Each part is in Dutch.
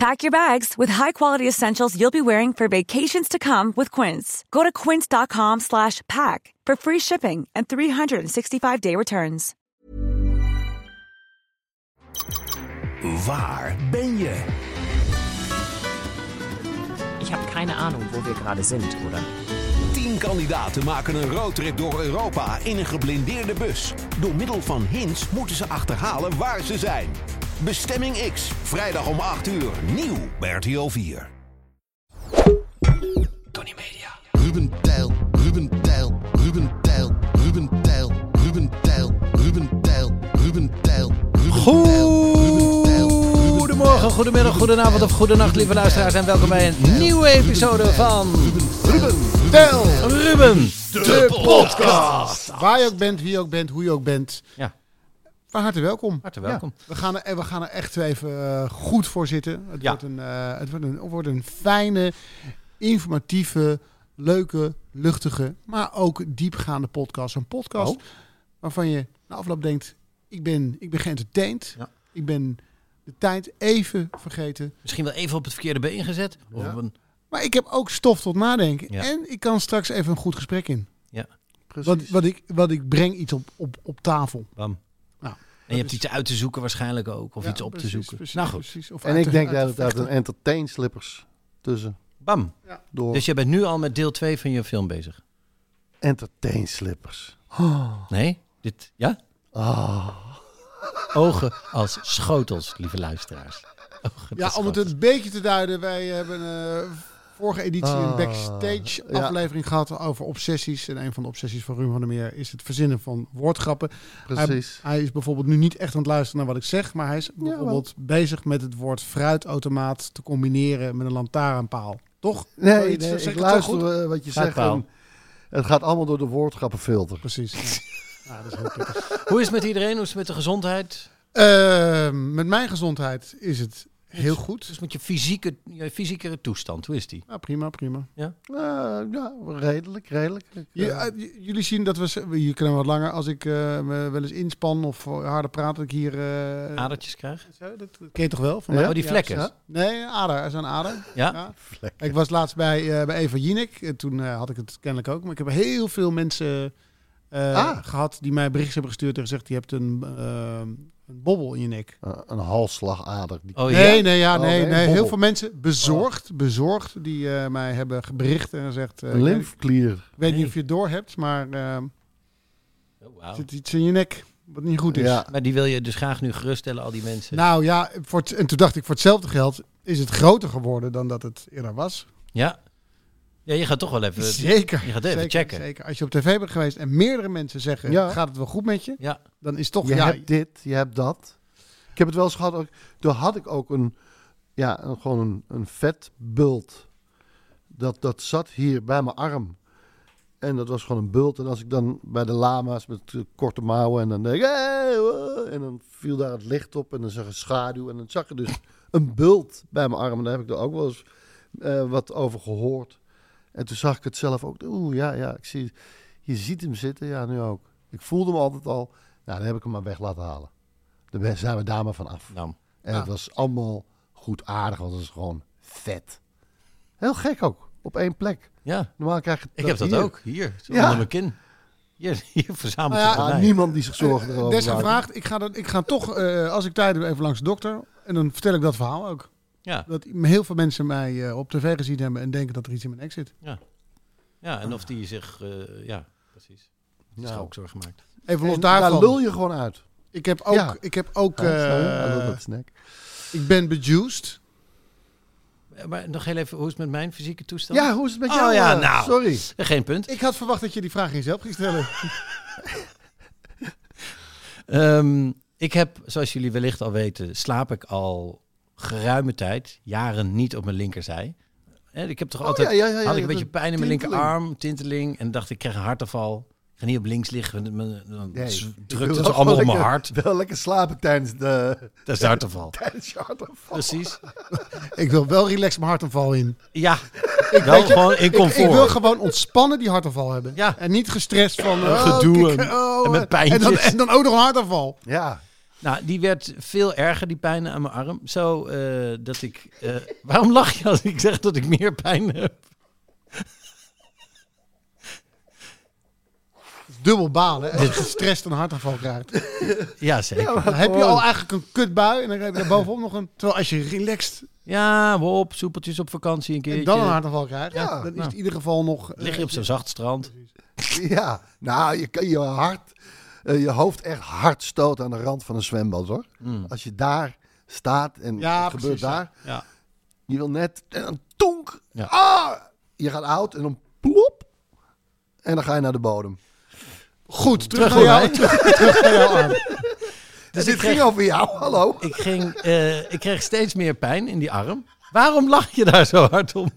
Pack your bags with high-quality essentials you'll be wearing for vacations to come with Quince. Go to quince.com slash pack for free shipping and 365-day returns. Waar ben je? Ich habe keine Ahnung, wo wir gerade sind, oder? Tien kandidaten maken een roadtrip door Europa in een geblindeerde bus. Door middel van hints moeten ze achterhalen waar ze zijn. Bestemming X, vrijdag om 8 uur, nieuw bij RTL 4. Tony Media. Ruben Tijl, Ruben Tijl, Ruben Tijl, Ruben Tijl, Ruben Tijl, Ruben Tijl, Ruben Tijl, Ruben Tijl. Goedemorgen, goedemiddag, goedenavond of goedenacht, lieve luisteraars. En welkom bij een nieuwe episode van Ruben Tijl. Ruben, de podcast. Waar je ook bent, wie je ook bent, hoe je ook bent. Ja. Van harte welkom. Hartelijk welkom. Ja, we, gaan er, en we gaan er echt even eh, goed voor zitten. Het, Ja. wordt een, eh, het, wordt een, het wordt een fijne, informatieve, leuke, luchtige, maar ook diepgaande podcast. Een podcast Oh. waarvan je na afloop denkt, ik ben, ik ben geëntertained. Ja. Ik ben de tijd even vergeten. Misschien wel even op het verkeerde been gezet. Of een, Maar ik heb ook stof tot nadenken. Ja. En ik kan straks even een goed gesprek in. ja, Wat, wat, ik, wat ik breng iets op, op, op tafel. bam. En je hebt iets uit te zoeken waarschijnlijk ook. Of Ja, iets op precies, te zoeken. precies, nou goed, precies. Of En ik te- denk dat het uit een entertain slippers tussen bam. door. Dus je bent nu al met deel 2 van je film bezig. entertain slippers. Nee? Dit, ja? Ah. Ogen als schotels, lieve luisteraars. Ogen Ja, om het een beetje te duiden. Wij hebben eh vorige editie een Ah, backstage ja. aflevering gehad over obsessies. En een van de obsessies van Ruben van der Meer is het verzinnen van woordgrappen. Precies. Hij is bijvoorbeeld nu niet echt aan het luisteren naar wat ik zeg. Maar hij is bijvoorbeeld bezig met het woord fruitautomaat te combineren met een lantaarnpaal. Toch? Nee, ik luister eh, wat je zegt. En Het gaat allemaal door de woordgrappenfilter. Precies. Ja. ja, dat is heel. Hoe is het met iedereen? Hoe is het met de gezondheid? Ehm, met mijn gezondheid is het heel Hoe goed. het met je fysieke, je fysieke toestand? Hoe is die? Ja, prima, prima. Eh, ja, redelijk, redelijk. Je- eh, eh, jullie zien dat we, hier kunnen wat langer, als ik eh, me wel eens inspan of harder praat, dat ik hier... eh, Adertjes krijgen? zo, dat, dat ken je toch wel? Van Ja? mij? Oh, die vlekken? Ja. Nee, ader. Er is een ader. Ja? Ja. Ik was laatst bij, eh, bij Eva Jinek. En toen eh, had ik het kennelijk ook. Maar ik heb heel veel mensen Ah. gehad die mij berichtjes hebben gestuurd en gezegd, je hebt een, eh, een bobbel in je nek. eh, een halsslagader. Die, Oh, Nee, ja? nee, ja, Oh, nee, nee, nee. Heel veel mensen bezorgd, bezorgd, die eh, mij hebben bericht en gezegd, eh, een ik weet- lymfeklier. ik weet niet Nee. of je het door hebt, maar eh, Oh, er wauw. zit iets in je nek wat niet goed is. Ja. Maar die wil je dus graag nu geruststellen, al die mensen. Nou ja, voor het- en toen dacht ik, voor hetzelfde geld is het groter geworden dan dat het eerder was. Ja? Ja, je gaat toch wel even... zeker. je gaat even zeker, checken. Zeker. Als je op tv bent geweest en meerdere mensen zeggen, Ja. gaat het wel goed met je? Ja. Dan is toch, Je ja, hebt dit, je hebt dat. Ik heb het wel eens gehad. Ook, toen had ik ook een, ja, een, gewoon een, een vetbult. Dat, dat zat hier bij mijn arm. En dat was gewoon een bult. En als ik dan bij de lama's met korte mouwen en dan denk ik, hey, oh, en dan viel daar het licht op en dan zag ik een schaduw. En dan zag je dus een bult bij mijn arm. En daar heb ik er ook wel eens eh, wat over gehoord. En toen zag ik het zelf ook. Oeh, ja, ja, ik zie, je ziet hem zitten. Ja, nu ook. Ik voelde hem altijd al. Nou, dan heb ik hem maar weg laten halen. Daar zijn we daar maar van af. Nou, En Ja. het was allemaal goed aardig, want het is gewoon vet. Heel gek ook, op één plek. ja. Normaal krijg je Ik heb dat hier. ook. Hier, zo Ja. onder mijn kin. Hier, hier verzamelt Nou ja, mij. niemand die zich zorgen erover Eh, Des maakt. gevraagd, ik ga, dat, ik ga toch, eh, als ik tijd heb, even langs de dokter. En dan vertel ik dat verhaal ook. Ja. Dat heel veel mensen mij eh, op tv gezien hebben en denken dat er iets in mijn nek zit. ja, en of die zich... eh, ja, precies. Nou. ook zorgen maakt. Even los En daarvan. Daar lul je gewoon uit. Ik heb ook, Ja. ik heb ook, Ja, eh, nek. ik ben bejuiced. Maar nog heel even, hoe is het met mijn fysieke toestand? Ja, hoe is het met Oh, jou? ja, eh? nou. Sorry. Geen punt. Ik had verwacht dat je die vraag jezelf ging stellen. Ehm, ik heb, zoals jullie wellicht al weten, slaap ik al geruime tijd, jaren niet op mijn linkerzij. Hè, ik heb toch Oh, altijd, ja, ja, ja, ja, had ik een beetje pijn in mijn tinteling. linkerarm, tinteling, en dacht ik krijg een hartaanval. ga niet op links liggen. Dan Nee, ik drukt wil het allemaal op mijn hart. Wel lekker slapen tijdens de, Dat is de hartaanval. tijdens je hartaanval. Precies. Ik wil wel relaxed mijn hartaanval in. Ja, wel gewoon in Ik, comfort. ik wil gewoon ontspannen die hartaanval hebben. Ja. En niet gestrest van oh, gedoe en- oh, en met En pijntjes. dan, en dan ook nog een hartaanval. Ja. Nou, die werd veel erger, die pijn aan mijn arm. Zo eh, dat ik... eh, waarom lach je als ik zeg dat ik meer pijn heb? Dubbel balen als je gestrest een hartaanval krijgt. Ja, zeker. Ja, Dan heb je al eigenlijk een kutbui en dan heb je bovenop nog een... Terwijl als je relaxed hop, soepeltjes op vakantie een en keertje. dan een hartaanval krijgt, Ja, dan is het in ieder geval nog... eh, Lig je op zo'n zacht strand. Ja, nou, je kan je hart, eh, je hoofd echt hard stoten aan de rand van een zwembad, hoor. Mm. Als je daar staat en Ja, het gebeurt precies, daar, Ja. je wil net, en dan tonk, Ja. ah, je gaat oud en dan plop, en dan ga je naar de bodem. Goed, terug, Terug naar jou, mij. terug, terug naar jouw arm. Dus dit kreeg- ging over jou, hallo. Ik, ging, eh, ik kreeg steeds meer pijn in die arm. Waarom lach je daar zo hard om?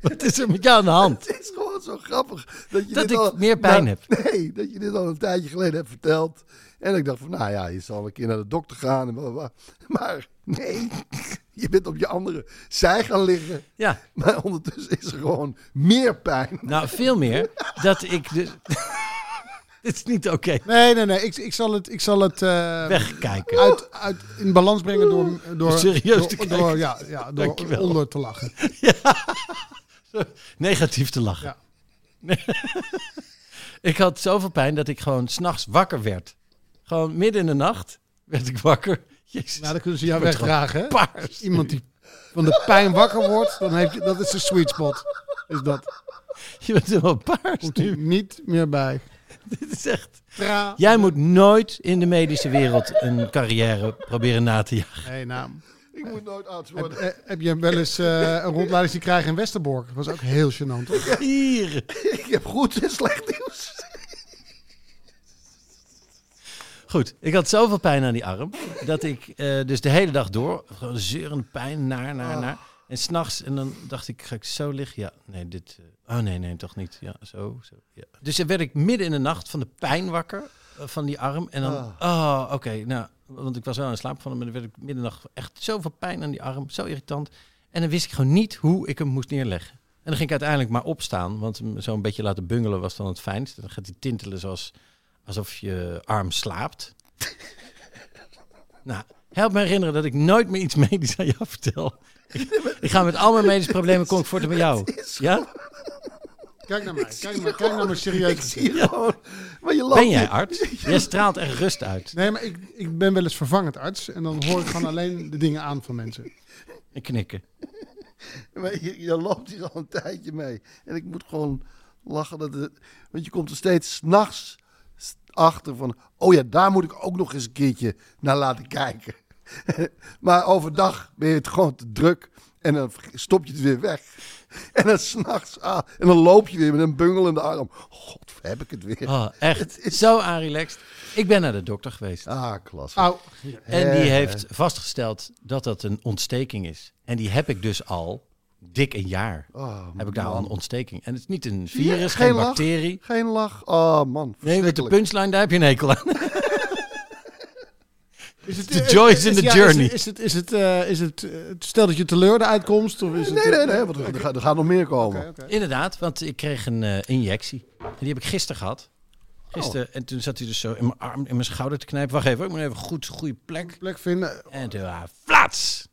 Wat is er met jou aan de hand? Het is gewoon zo grappig dat je Dat dit ik al, meer pijn nou, heb. Nee, dat je dit al een tijdje geleden hebt verteld. En ik dacht van, nou ja, je zal een keer naar de dokter gaan. En. Maar nee, je bent op je andere zij gaan liggen. Ja, Maar ondertussen is er gewoon meer pijn. nou veel meer. Dat ik dus... Dit is niet oké. Nee, nee, nee. Ik, ik zal het, ik zal het eh, Wegkijken. uit, uit, in balans brengen door, door, Serieus door, te door, kijken. ja, ja, door Dankjewel. onder te lachen. Negatief te lachen. Ja. Nee. ik had zoveel pijn dat ik gewoon s'nachts wakker werd. Gewoon midden in de nacht werd ik wakker. Jezus, Nou, dan kunnen ze jou wegdragen. paars. Iemand die van de pijn wakker wordt, dan heeft je, dat is de sweet spot. Is dat. Je bent helemaal paars Komt er nu. niet meer bij. Dit is echt... Tra. Jij moet nooit in de medische wereld een carrière proberen na te jagen. Nee, nou. Ik moet nooit Heb, worden. eh, heb je wel eens eh, een rondleiding zien krijgen in Westerbork? Dat was ook heel gênant, toch? Hier. Ik heb goed en slecht nieuws. Goed, ik had zoveel pijn aan die arm. Dat ik eh, dus de hele dag door, gewoon zeurende pijn, naar, naar, naar. En s'nachts, en dan dacht ik, ga ik zo liggen? Ja, nee, dit... eh, oh nee, nee, toch niet. Ja, zo, zo. Ja. Dus dan werd ik midden in de nacht van de pijn wakker van die arm. En dan, oh, oké, nou, want ik was wel in slaap van hem. Maar dan werd ik midden in de nacht echt zoveel pijn aan die arm, zo irritant. En dan wist ik gewoon niet hoe ik hem moest neerleggen. En dan ging ik uiteindelijk maar opstaan, want hem zo'n beetje laten bungelen was dan het fijnst. Dan gaat hij tintelen zoals alsof je arm slaapt. nou, help me herinneren dat ik nooit meer iets medisch aan jou vertel. Ik, ik ga met al mijn medische problemen kom ik voort bij jou. Ja? Kijk naar mij. Kijk, naar, kijk naar me Ik serieus. zie je gewoon. Maar je Ben jij arts? Jij straalt echt rust uit. Nee, maar ik, ik ben wel eens vervangend arts. En dan hoor ik gewoon alleen de dingen aan van mensen. En knikken. Maar je, je loopt hier al een tijdje mee. En ik moet gewoon lachen. Dat het, want je komt er steeds s'nachts achter van... Oh ja, daar moet ik ook nog eens een keertje naar laten kijken. maar overdag ben je het gewoon te druk. En dan stop je het weer weg. En dan s'nachts aan. En dan loop je weer met een bungel in de arm. God, heb ik het weer. Oh, echt zo aanrelaxed. Ik ben naar de dokter geweest. Ah, klas. Au. En die heeft vastgesteld dat dat een ontsteking is. En die heb ik dus al dik een jaar. Oh, Heb ik daar al een ontsteking. En het is niet een Ja, virus, geen lach. bacterie. Geen lach. Oh man, Nee, met de punchline, daar heb je een hekel aan. Is het, The eh, joy is in the ja, journey. Is, het, is, het, eh, is het, eh, stel dat je teleur de uitkomst? Of is het, Nee, nee, nee, want er, er gaat, er gaat nog meer komen. Inderdaad, want ik kreeg een injectie. En die heb ik gisteren gehad. Gisteren. En toen zat hij dus zo in mijn arm, in mijn schouder te knijpen. Wacht even, ik moet even goed, goede plek. Plek vinden. En toen, ah, flats!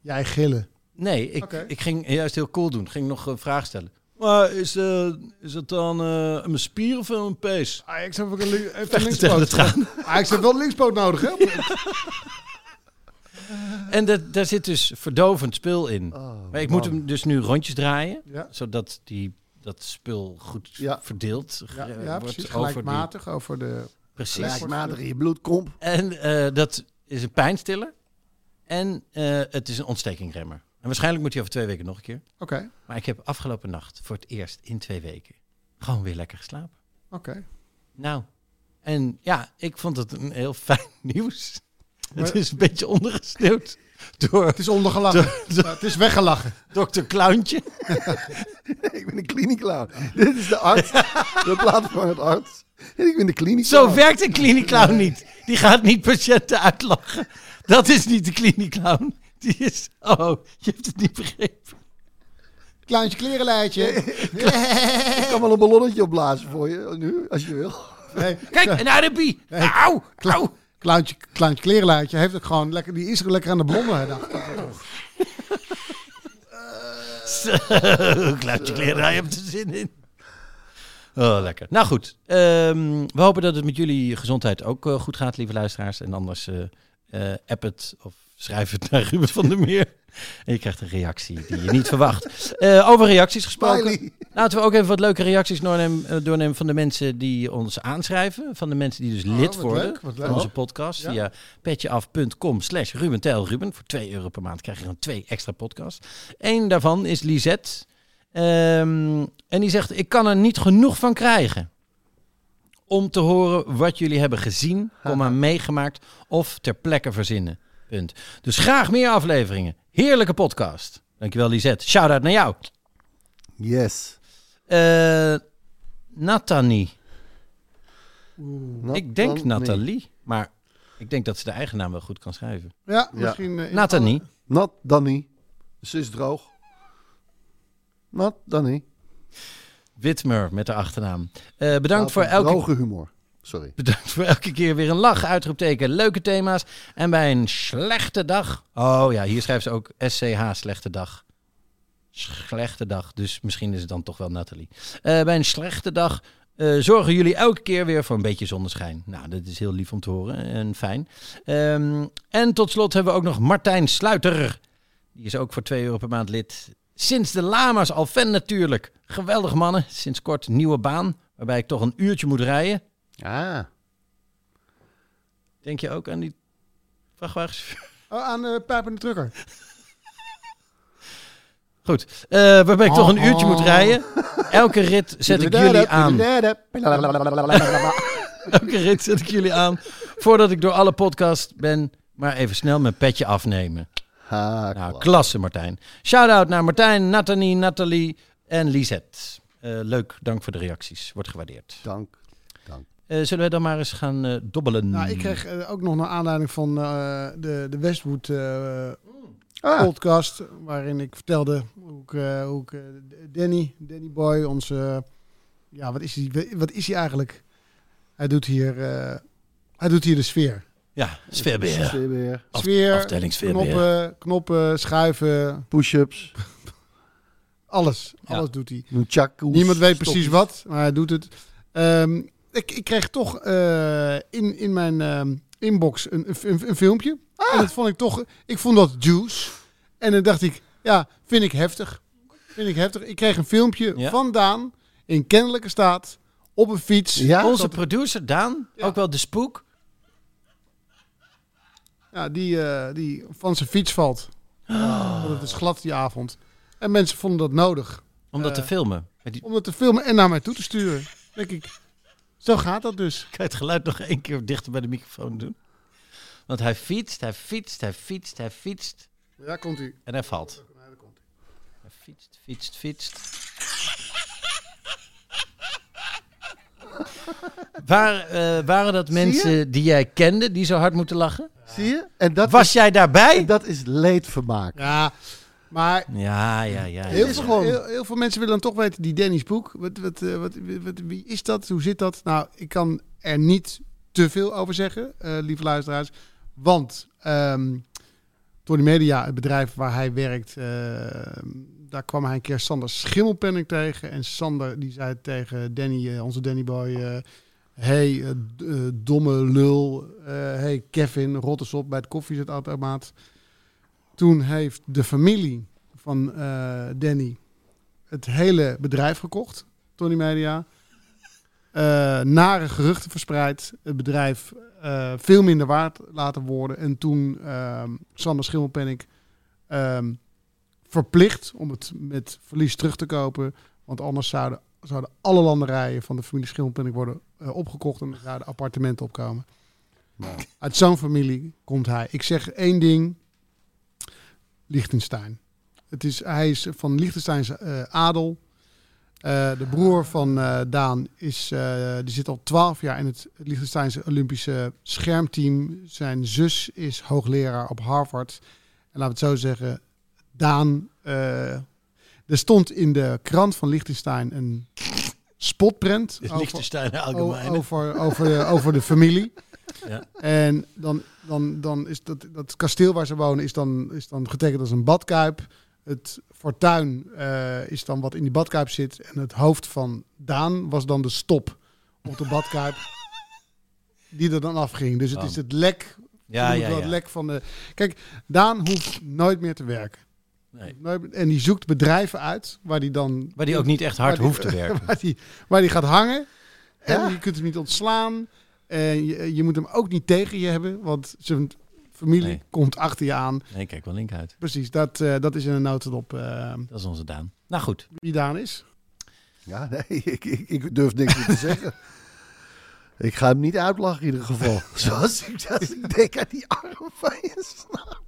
Jij gillen. Nee, ik, ik ging juist heel cool doen. Ging nog een vraag stellen. Maar is, eh is het dan eh een spier of een pees? Ajax heeft ook een, li- heeft een linkspoot. de Ajax heeft wel een linkspoot nodig, hè? En dat, daar zit dus verdovend spul in. Oh, maar ik man. moet hem dus nu rondjes draaien. Ja. Zodat die, dat spul goed Ja. verdeeld ja wordt precies. over die... Gelijkmatig over de... Precies. Gelijkmatig in je bloedkomp. En eh, dat is een pijnstiller. En eh, het is een ontstekingremmer. En waarschijnlijk moet hij over twee weken nog een keer. Oké, Maar ik heb afgelopen nacht voor het eerst in twee weken gewoon weer lekker geslapen. oké. Nou, en ja, ik vond het een heel fijn nieuws. Maar- Het is een beetje ondergesneeuwd door Het is ondergelachen. Het is weggelachen. dokter Clowntje. ik ben een kliniekclown. Dit is de arts. de plaatsvervangend arts. En ik ben de kliniekclown. Zo werkt een kliniekclown niet. Die gaat niet patiënten uitlachen. Dat is niet de kliniekclown. Die is... Oh, je hebt het niet begrepen. Kleintje klerenlijtje. Ik kan wel een ballonnetje opblazen voor je nu, als je wil. Nee, Kijk, een Arabie. Auw, auw. Kleintje, kleintje klerenlijtje heeft ook gewoon lekker, die is er lekker aan de blonde. hè, dacht ik. Zo, kleren, heb je er zin in. Oh, lekker. Nou goed, ehm, we hopen dat het met jullie gezondheid ook eh, goed gaat, lieve luisteraars. En anders eh, app het of schrijf het naar Ruben van der Meer. En je krijgt een reactie die je niet verwacht. Eh, over reacties gesproken. Smiley. Laten we ook even wat leuke reacties doornemen, eh, doornemen van de mensen die ons aanschrijven. Van de mensen die dus lid Oh, wat worden leuk, wat leuk. van onze podcast. Ja. Via petjeaf.com slash Ruben. Voor 2 euro per maand krijg je gewoon twee extra podcasts. Eén daarvan is Lisette. Ehm, en die zegt, ik kan er niet genoeg van krijgen. Om te horen wat jullie hebben gezien, komma, meegemaakt of ter plekke verzinnen. Punt. Dus graag meer afleveringen. Heerlijke podcast. Dankjewel Lisette. Shout-out naar jou. Yes. Eh Nathanie. Nat- ik denk Nathalie, maar ik denk dat ze de eigen naam wel goed kan schrijven. Ja, misschien... eh, in- Nathanie. Nat Danny. Ze is droog. Nat Danny. Witmer met haar achternaam. Eh, bedankt, voor elke, Droge humor. Sorry. bedankt voor elke keer weer een lach, uitroepteken, leuke thema's. En bij een slechte dag... Oh ja, hier schrijft ze ook SCH, slechte dag. Slechte dag, dus misschien is het dan toch wel Nathalie. Eh, bij een slechte dag eh, zorgen jullie elke keer weer voor een beetje zonneschijn. Nou, dat is heel lief om te horen en fijn. Ehm, en tot slot hebben we ook nog Martijn Sluiter. Die is ook voor 2 euro per maand lid. Sinds de lama's al fan natuurlijk. Geweldig mannen. Sinds kort nieuwe baan, waarbij ik toch een uurtje moet rijden. Ah. Denk je ook aan die vrachtwagens? Oh, aan de pijpende trucker. Goed, eh, waarbij ik toch een uurtje moet rijden. Elke rit zet ik jullie aan. Elke rit zet ik jullie aan. Voordat ik door alle podcasts ben, maar even snel mijn petje afnemen. Ha, Nou, klasse Martijn. Shout-out naar Martijn, Nathanie, Nathalie en Lisette. Eh, leuk, dank voor de reacties. Wordt gewaardeerd. Dank. Eh, zullen we dan maar eens gaan eh, dobbelen? Nou, ik kreeg eh, ook nog naar aanleiding van eh, de, de Westwood eh, Ah, podcast, waarin ik vertelde hoe ik, eh, hoe ik eh, Danny, Danny Boy, onze, ja, wat is hij, wat is hij eigenlijk? Hij doet hier, eh, hij doet hier de sfeer. Ja, sfeerbeheer. sfeerbeheer, Af- Sfeer, sfeerbeheer. knoppen, knoppen, schuiven, push-ups, alles. Ja. Alles doet hij. Niemand weet precies wat, maar hij doet het. Ehm, ik, ik kreeg toch eh, in, in mijn ehm, inbox een, een, een filmpje. En dat vond ik toch, ik vond dat juice. En dan dacht ik, ja, vind ik heftig. Vind ik heftig. Ik kreeg een filmpje Ja. van Daan in kennelijke staat op een fiets. Ja? Onze producer Daan, ook wel de spook. Ja, die, eh, die van zijn fiets valt. Want het is glad die avond. En mensen vonden dat nodig. Om dat Eh, te filmen. Die, Om dat te filmen en naar mij toe te sturen. Denk ik, zo gaat dat dus. kan je het geluid nog één keer dichter bij de microfoon doen? Want hij fietst, hij fietst, hij fietst, hij fietst. Ja, komt u. En hij valt. Hij fietst, fietst, fietst. Waar, eh, waren dat mensen die jij kende die zo hard moeten lachen? Zie je? En dat, Was is, jij daarbij? en dat is leedvermaak. Ja, maar Ja, ja, ja. heel, veel, gewoon- heel, heel veel mensen willen dan toch weten, die Danny's boek. Wat, wat, eh, wat, wat, wie is dat? Hoe zit dat? Nou, ik kan er niet te veel over zeggen, eh, lieve luisteraars. Want ehm Tony Media, het bedrijf waar hij werkt, eh, daar kwam hij een keer Sander Schimmelpenning tegen. En Sander die zei tegen Danny, onze Danny Boy... eh, hey, domme lul. eh, hey, Kevin, rot eens op bij het koffiezetautomaat. Toen heeft de familie van eh, Danny het hele bedrijf gekocht, Tony Media. Eh, nare geruchten verspreid. Het bedrijf eh, veel minder waard laten worden. En toen ehm Sander Schimmelpenninck ehm, verplicht om het met verlies terug te kopen. Want anders zouden, zouden alle landerijen van de familie Schimmelpenninck worden opgekocht. En er zouden appartementen opkomen. Uit zo'n familie komt hij. Ik zeg één ding. Liechtenstein. Het is, hij is van Liechtensteinse eh, adel. Eh, de broer van eh, Daan is, die zit al twaalf jaar in het Liechtensteinse Olympische schermteam. Zijn zus is hoogleraar op Harvard. En laten we het zo zeggen, Daan... er stond in de krant van Liechtenstein een spotprint over, over, over, de, over de familie. Ja. En dan, dan, dan is dat, dat kasteel waar ze wonen is dan, is dan getekend als een badkuip. Het fortuin eh, is dan wat in die badkuip zit. En het hoofd van Daan was dan de stop op de badkuip. die er dan afging. Dus het Oh. is het lek. Ja, ja, ja. Het lek van de. Kijk, Daan hoeft nooit meer te werken. Nee. En die zoekt bedrijven uit waar die dan. Waar die ook niet echt hard die- hoeft te werken. Waar die, waar die gaat hangen. En Ja. je kunt hem niet ontslaan. En je, je moet hem ook niet tegen je hebben. Want zijn familie Nee. komt achter je aan. Nee, kijk wel link uit. Precies, dat, eh, dat is in een notendop eh Dat is onze Daan. Nou goed. wie Daan is. Ja, nee, ik, ik, ik durf niks meer te zeggen. Ik ga hem niet uitlachen in ieder geval. Zoals ik, als ik denk aan die arm van je snap.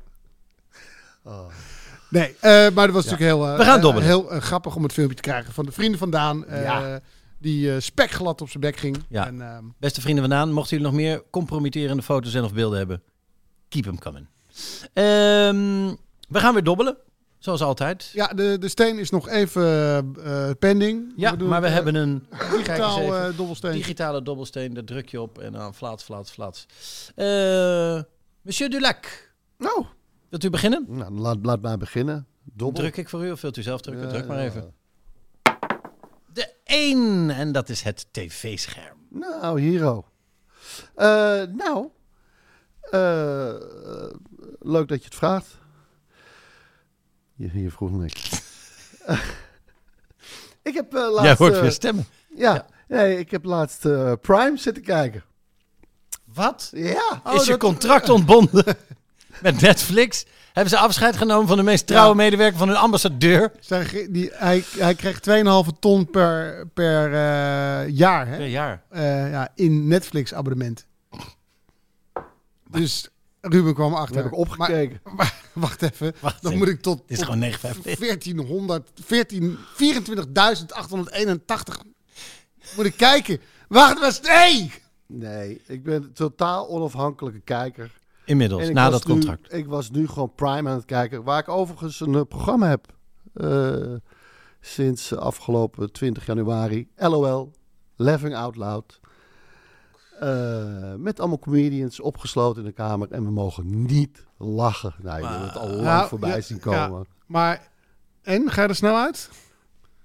Nee, eh, maar dat was natuurlijk heel, eh, We gaan heel grappig om het filmpje te krijgen van de vrienden van Daan. eh, Ja. Die eh spekglad op zijn bek ging. Ja. En, ehm, Beste vrienden vandaan, mochten jullie nog meer compromitterende foto's en of beelden hebben, keep them coming. Ehm, we gaan weer dobbelen, zoals altijd. ja, de, de steen is nog even eh, pending. Ja, maar we eh, hebben een digitaal dobbelsteen. digitale dobbelsteen. Daar druk je op en dan flats, flats, flats. Eh, Monsieur Dulac, Nou, wilt u beginnen? nou laat, laat maar beginnen. Dobbel. Druk ik voor u of wilt u zelf drukken? Ja, Druk maar ja. even. De 1 en dat is het tv-scherm. Nou, Hero. Eh, nou, eh, leuk dat je het vraagt. Je, je vroeg niks. ik heb eh, laatst... Jij hoort weer stemmen. ja, Ja. Nee, ik heb laatst Prime zitten kijken. Wat? Ja. is je contract ontbonden met Netflix? Hebben ze afscheid genomen van de meest trouwe Ja. medewerker van hun ambassadeur? Ge- die, hij, hij kreeg 2,5 ton per, per eh, jaar hè? Per jaar. Eh, ja, in Netflix abonnement. Dus Ruben kwam achter. heb ik opgekeken. Maar, maar wacht even. Wacht dan moet ik tot, is tot gewoon 9,50. 1400, 14, 24.881 moet ik kijken. Wacht, was nee! Nee, ik ben een totaal onafhankelijke kijker. Inmiddels, na dat contract. Nu, ik was nu gewoon Prime aan het kijken. Waar ik overigens een eh, programma heb. eh, sinds afgelopen 20 januari. LOL. Laughing Out Loud. Eh, met allemaal comedians opgesloten in de kamer. En we mogen niet lachen. Nou, je hebt het al lang Nou, voorbij ja, zien komen. ja. Maar, en? Ga je er snel uit?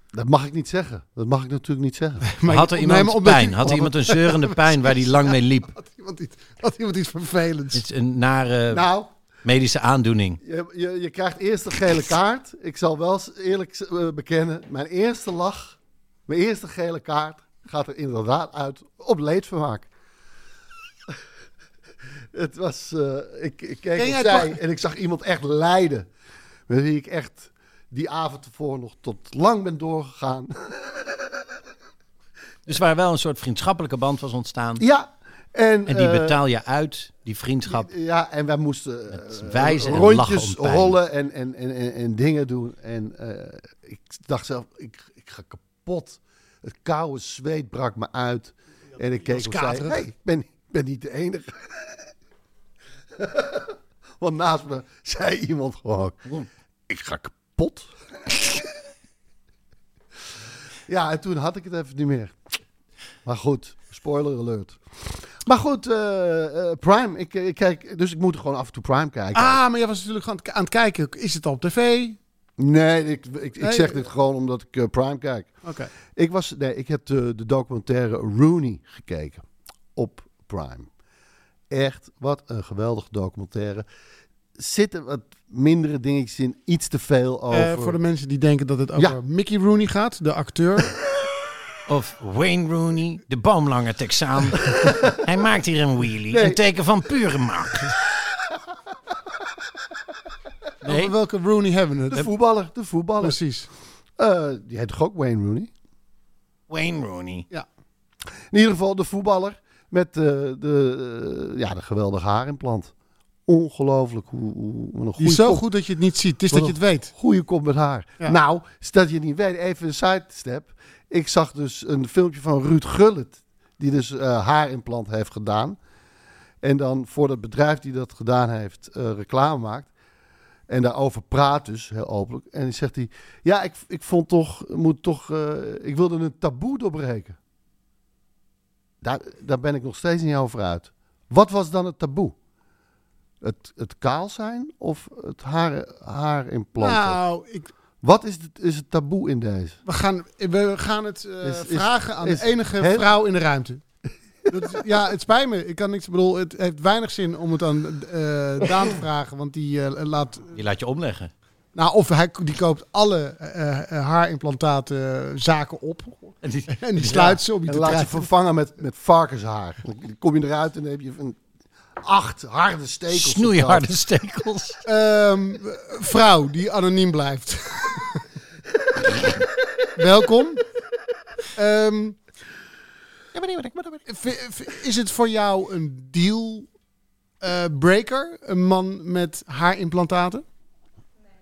Dat mag ik niet zeggen. Dat mag ik natuurlijk niet zeggen. Maar Had er iemand pijn? Had iemand een zeurende pijn waar hij lang mee liep? Had iemand iets, had iemand iets vervelends? Het is een nare nou, medische aandoening. Je, je, je krijgt eerst een gele kaart. Ik zal wel eerlijk eh, bekennen. Mijn eerste lach, mijn eerste gele kaart gaat er inderdaad uit op leedvermaak. Het was, eh, ik, ik keek opzij en ik zag iemand echt lijden. Met wie ik echt die avond ervoor nog tot lang ben doorgegaan. Dus waar wel een soort vriendschappelijke band was ontstaan. ja, en, En die eh, betaal je uit, die vriendschap. Ja, en wij moesten eh, wijzen en lachen rondjes rollen en, en, en, en, en dingen doen. En eh, ik dacht zelf, ik, ik ga kapot. Het koude zweet brak me uit. En ik keek en zei, hey, ik ben, ik ben niet de enige. Want naast me zei iemand gewoon, ik ga kapot. ja, en toen had ik het even niet meer. Maar goed, spoiler alert. Maar goed, eh, eh, Prime. Ik, ik kijk, dus ik moet gewoon af en toe Prime kijken. Ah, maar jij was natuurlijk aan het, aan het kijken. Is het al op tv? Nee, ik, ik, ik Nee, zeg dit gewoon omdat ik eh, Prime kijk. Oké. Ik, was, nee, ik heb de, de documentaire Rooney gekeken op Prime. Echt, wat een geweldige documentaire. Zitten wat mindere dingetjes in, iets te veel over. Eh, voor de mensen die denken dat het over Ja. Mickey Rooney gaat, de acteur. Of Wayne Rooney, de boomlange Texaan. Hij maakt hier een wheelie. Nee. Een teken van pure macht. Nee, Over welke Rooney hebben we het? de voetballer, de voetballer. Precies. Eh, die heet toch ook Wayne Rooney? Wayne Rooney. In ieder geval de voetballer met eh, de, ja, de geweldige haarimplant. Ongelooflijk hoe, hoe een goede is zo goed dat je het niet ziet. Het is dat je het weet. goede kop met haar. Ja. Nou, stel dat je het niet weet, even een sidestep. Ik zag dus een filmpje van Ruud Gullit, die dus eh, haarimplant heeft gedaan. En dan voor dat bedrijf die dat gedaan heeft, eh, reclame maakt. En daarover praat dus, heel openlijk. En dan zegt hij, ja, ik, ik vond toch, moet toch, eh, ik wilde een taboe doorbreken. Daar, daar ben ik nog steeds niet over uit. Wat was dan het taboe? Het, het kaal zijn of het haar, haarimplant? Nou, ik, Wat is het, is het taboe in deze? we, gaan, we gaan het eh, Is- is- vragen aan is- de enige vrouw in de ruimte. Dat is- ja, het spijt me. Ik kan niks. Ik bedoel, het heeft weinig zin om het aan eh, Daan te vragen, want die eh, laat. Die laat je omleggen. Nou, of hij die koopt alle eh, eh, haarimplantaten zaken op En die, en die sluit ze om je En te laat je krijgen. vervangen met, met varkenshaar. Dan kom je eruit en dan heb je een acht harde stekels. snoeiharde stekels. Ehm, vrouw die anoniem blijft. Welkom. Ehm, is het voor jou een deal eh, breaker, een man met haarimplantaten?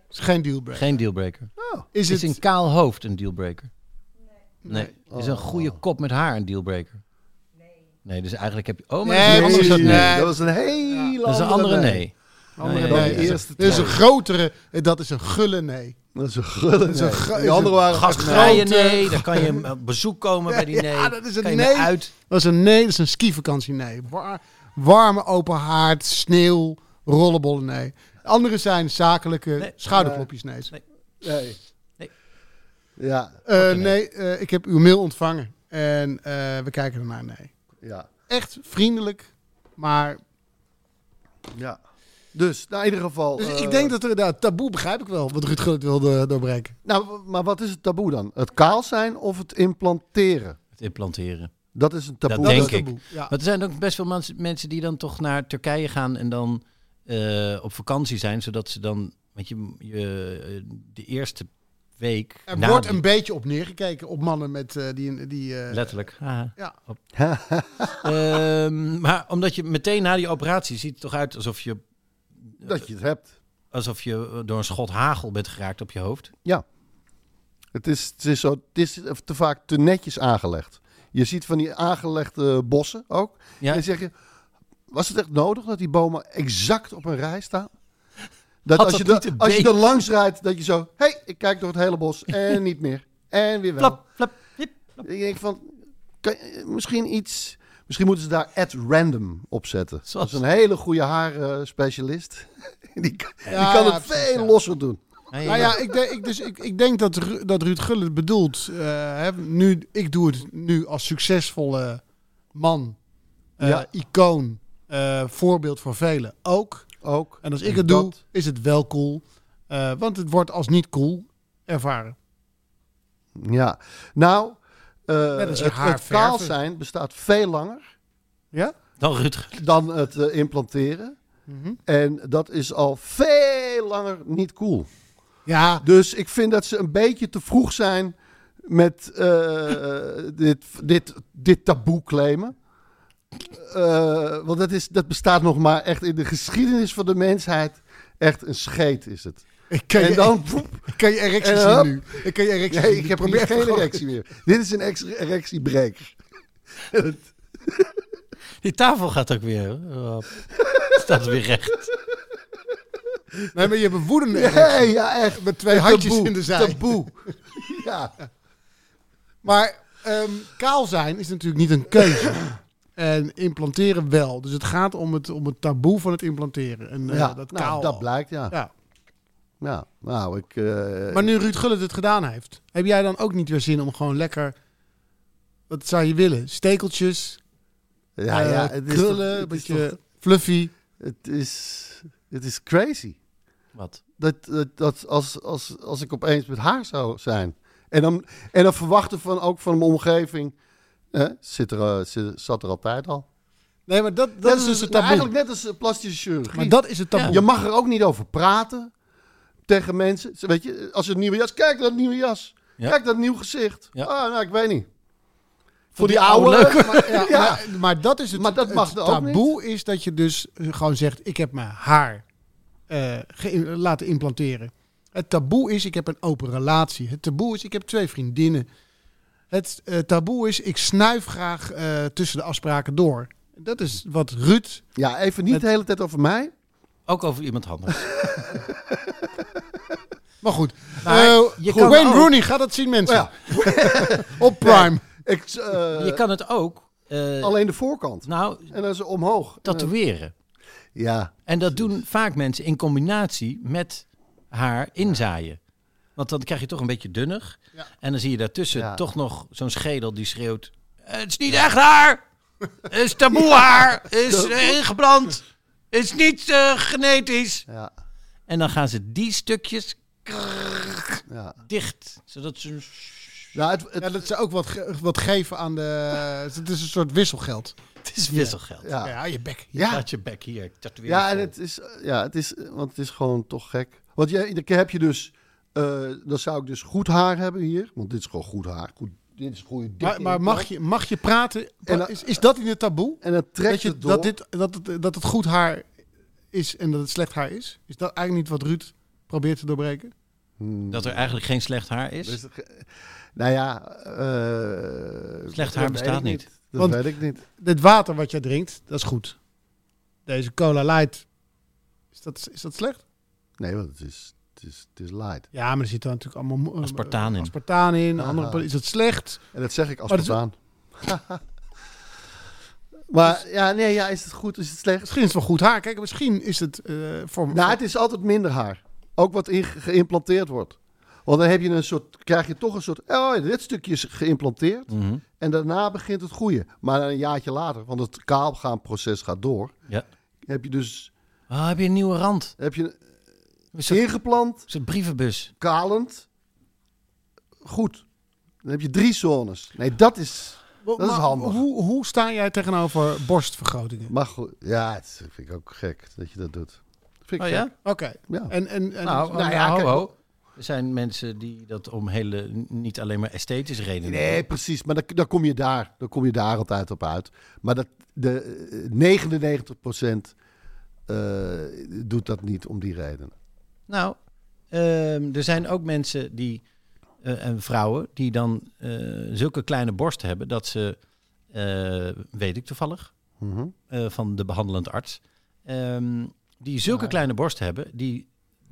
Is geen dealbreaker. Geen dealbreaker. Is Is het een kaal hoofd een dealbreaker? Nee. Is een goede kop met haar een dealbreaker? Nee, dus eigenlijk heb je... Oh, maar Nee, dat is Nee, een andere nee, dat was een hele Dat is een andere nee. Andere Nee, dan nee, de nee. eerste Dat is een grotere, eh, dat is een gulle nee. Dat is een gulle een nee. Die andere waren Gastvrije nee, dan kan je op bezoek komen bij die nee. Ja, dat is een kan je nee. uit. Dat is een nee, dat is een skivakantie nee. War- warme open haard, sneeuw, rollenbollen nee. Andere zijn zakelijke Nee. schouderklopjes nee. Nee. Nee. Ja, Eh, nee, eh, ik heb uw mail ontvangen en eh, we kijken ernaar nee. Ja, Echt vriendelijk, maar... ja. Dus, nou, in ieder geval... Dus eh, ik denk dat er... Nou, taboe begrijp ik wel, wat Ruud Gullit wilde doorbreken. Nou, maar wat is het taboe dan? Het kaal zijn of het implanteren? Het implanteren. Dat is een taboe. Dat denk is ik. taboe, Ja. Maar er zijn ook best veel mens- mensen die dan toch naar Turkije gaan en dan eh, op vakantie zijn, zodat ze dan, weet je, je eh, de eerste week. Er na wordt die- een beetje op neergekeken op mannen met eh, die... die eh, Letterlijk. Ja. Ehm, maar omdat je meteen na die operatie ziet het toch uit alsof je, Dat je het hebt. alsof je door een schot hagel bent geraakt op je hoofd. Het is, het is, zo, het is te vaak te netjes aangelegd. Je ziet van die aangelegde bossen ook. Ja, En dan zeg je, was het echt nodig dat die bomen exact op een rij staan? Dat als, je, er- als je er langs rijdt, dat je zo... Hé, hey, ik kijk door het hele bos en niet meer. En weer wel. flap, flap, hip. Ik denk van, kan je- misschien iets... Misschien moeten ze daar at random op zetten. Zoals- Dat is een hele goede haarspecialist. die, kan- die kan ja, het precies, veel ja. losser doen. Nou ja, ik denk, ik, dus ik, ik denk dat, Ru- dat Ruud Gullit bedoelt. eh, hè, nu, ik doe het nu als succesvolle man, eh, Ja. icoon, eh, voorbeeld voor velen ook. Ook. En als ik En het doe, is het wel cool. Eh, want het wordt als niet cool ervaren. Ja. Nou, eh, het, kaal zijn bestaat veel langer Ja? Dan dan het eh, implanteren. Mhm. En dat is al veel langer niet cool. Ja, Dus ik vind dat ze een beetje te vroeg zijn met eh, dit, dit, dit taboe claimen. Eh, want dat, is, dat bestaat nog maar echt in de geschiedenis van de mensheid. Echt een scheet is het. ik kan, en je, dan... ik kan je erectie en zien nu. Ik kan je erectie Nee, zien. ik heb Probeer geen erectie meer. Dit is een erectiebreker. Die tafel gaat ook weer. Oh, staat weer recht. Nee, maar je hebt een woedende Ja, erectie. ja, echt. Met twee handjes Taboe, in de zij. Taboe. Ja. Maar ehm, kaal zijn is natuurlijk niet een keuze. En implanteren wel. Dus het gaat om het, om het taboe van het implanteren. En eh, ja, dat nou, kaal. dat blijkt, ja. Ja. Ja, nou, ik... eh, Maar nu Ruud Gullit het gedaan heeft, heb jij dan ook niet weer zin om gewoon lekker. Wat zou je willen? Stekeltjes, ja, eh, ja, het is toch- een beetje toch- fluffy. Het is, het is crazy. Wat? Dat, dat, dat als, als, als ik opeens met haar zou zijn. En dan, en dan verwachten van, ook van mijn omgeving. Eh, zit er, eh, zit, zat er altijd al. Nee, maar dat, dat is dus het taboe. eigenlijk net als plastische chirurgie. maar dat is het taboe. Je mag er ook niet over praten tegen mensen. Weet je, als je een nieuwe jas... Kijk, dat nieuwe jas. Ja. Kijk, dat nieuw gezicht. Ja. Ah, nou, ik weet niet. Voor die die oude. oude Maar, ja, Ja. Maar, maar dat is het, Maar dat mag het ook taboe is dat je dus eh, gewoon zegt, ik heb mijn haar eh, ge- laten implanteren. Het taboe is, ik heb een open relatie. Het taboe is, ik heb twee vriendinnen. Het eh, taboe is, ik snuif graag eh, tussen de afspraken door. Dat is wat Ruud... Ja, even niet de hele tijd over mij. Ook over iemand anders. Maar goed, Maar Eh, je goed, kan Wayne ook- Rooney, gaat dat zien mensen. Ja. Op Prime. Ik, eh, je kan het ook, eh, alleen de voorkant. nou, En dan is het omhoog. tatoeëren. Ja, En dat doen vaak mensen in combinatie met haar inzaaien. Want dan krijg je toch een beetje dunnig. Ja. En dan zie je daartussen Ja. toch nog zo'n schedel die schreeuwt... Het is niet echt haar! Het is taboe haar! Het is eh, ingebrand! Het is niet eh, genetisch! ja, En dan gaan ze die stukjes ja. dicht. Zodat ze... Nou, het, het, Ja, dat ze ook wat, ge- wat geven aan de... Het is een soort wisselgeld. Het is wisselgeld. ja. Ja, je bek. Ja. Laat je bek hier. Ja, je en het is, ja, het is, want het is gewoon toch gek. Want je, iedere keer heb je dus, eh, dan zou ik dus goed haar hebben hier. Want dit is gewoon goed haar. Goed, dit is goede Maar, maar mag, je, mag je praten? En dan- is, is dat in het taboe? En trekt Dat, je, het door. dat, dit, dat, het, dat het goed haar is en dat het slecht haar is? Is dat eigenlijk niet wat Ruud probeert te doorbreken? Hmm. Dat er eigenlijk geen slecht haar is. Dus, nou ja, eh, Slecht haar bestaat niet. Dat Want- weet ik niet. Dit water wat jij drinkt, dat is goed. Deze cola light, is dat, is dat slecht? Nee, want het is, het is, het is light. Ja, maar er zit dan natuurlijk allemaal Aspartaan in. aspartaan in. Andere, is het slecht? En dat zeg ik als Maar spontaan. maar ja, nee, ja, is het goed, is het slecht? Misschien is het wel goed haar. Kijk, misschien is het eh, voor... Nou, het is altijd minder haar. Ook wat in geïmplanteerd wordt. Want dan heb je een soort, krijg je toch een soort, oh, dit stukje is geïmplanteerd. Mhm. En daarna begint het goede. Maar een jaartje later, want het kaalgaanproces gaat door, Ja. heb je dus Ah, heb je een nieuwe rand? heb je soort, ingeplant, een soort brievenbus. kalend, goed. Dan heb je drie zones. Nee, dat is, dat is handig. Hoe, hoe sta jij tegenover borstvergrotingen? maar goed. Ja, het vind ik ook gek dat je dat doet. Vind ik Oh gek. ja? Oké. Ja. En, en, en, Nou, nou nou ja, ho, kijk, ho. Er zijn mensen die dat om hele, niet alleen maar esthetische redenen Nee, precies. Maar dan, dan kom je daar. Dan kom je daar altijd op uit. Maar dat, de eh, 99% eh, doet dat niet om die reden. Nou, ehm, er zijn ook mensen die, eh, en vrouwen, die dan eh, zulke kleine borsten hebben dat ze, eh, weet ik toevallig, Mhm. van de behandelend arts, ehm, die zulke kleine borsten hebben, die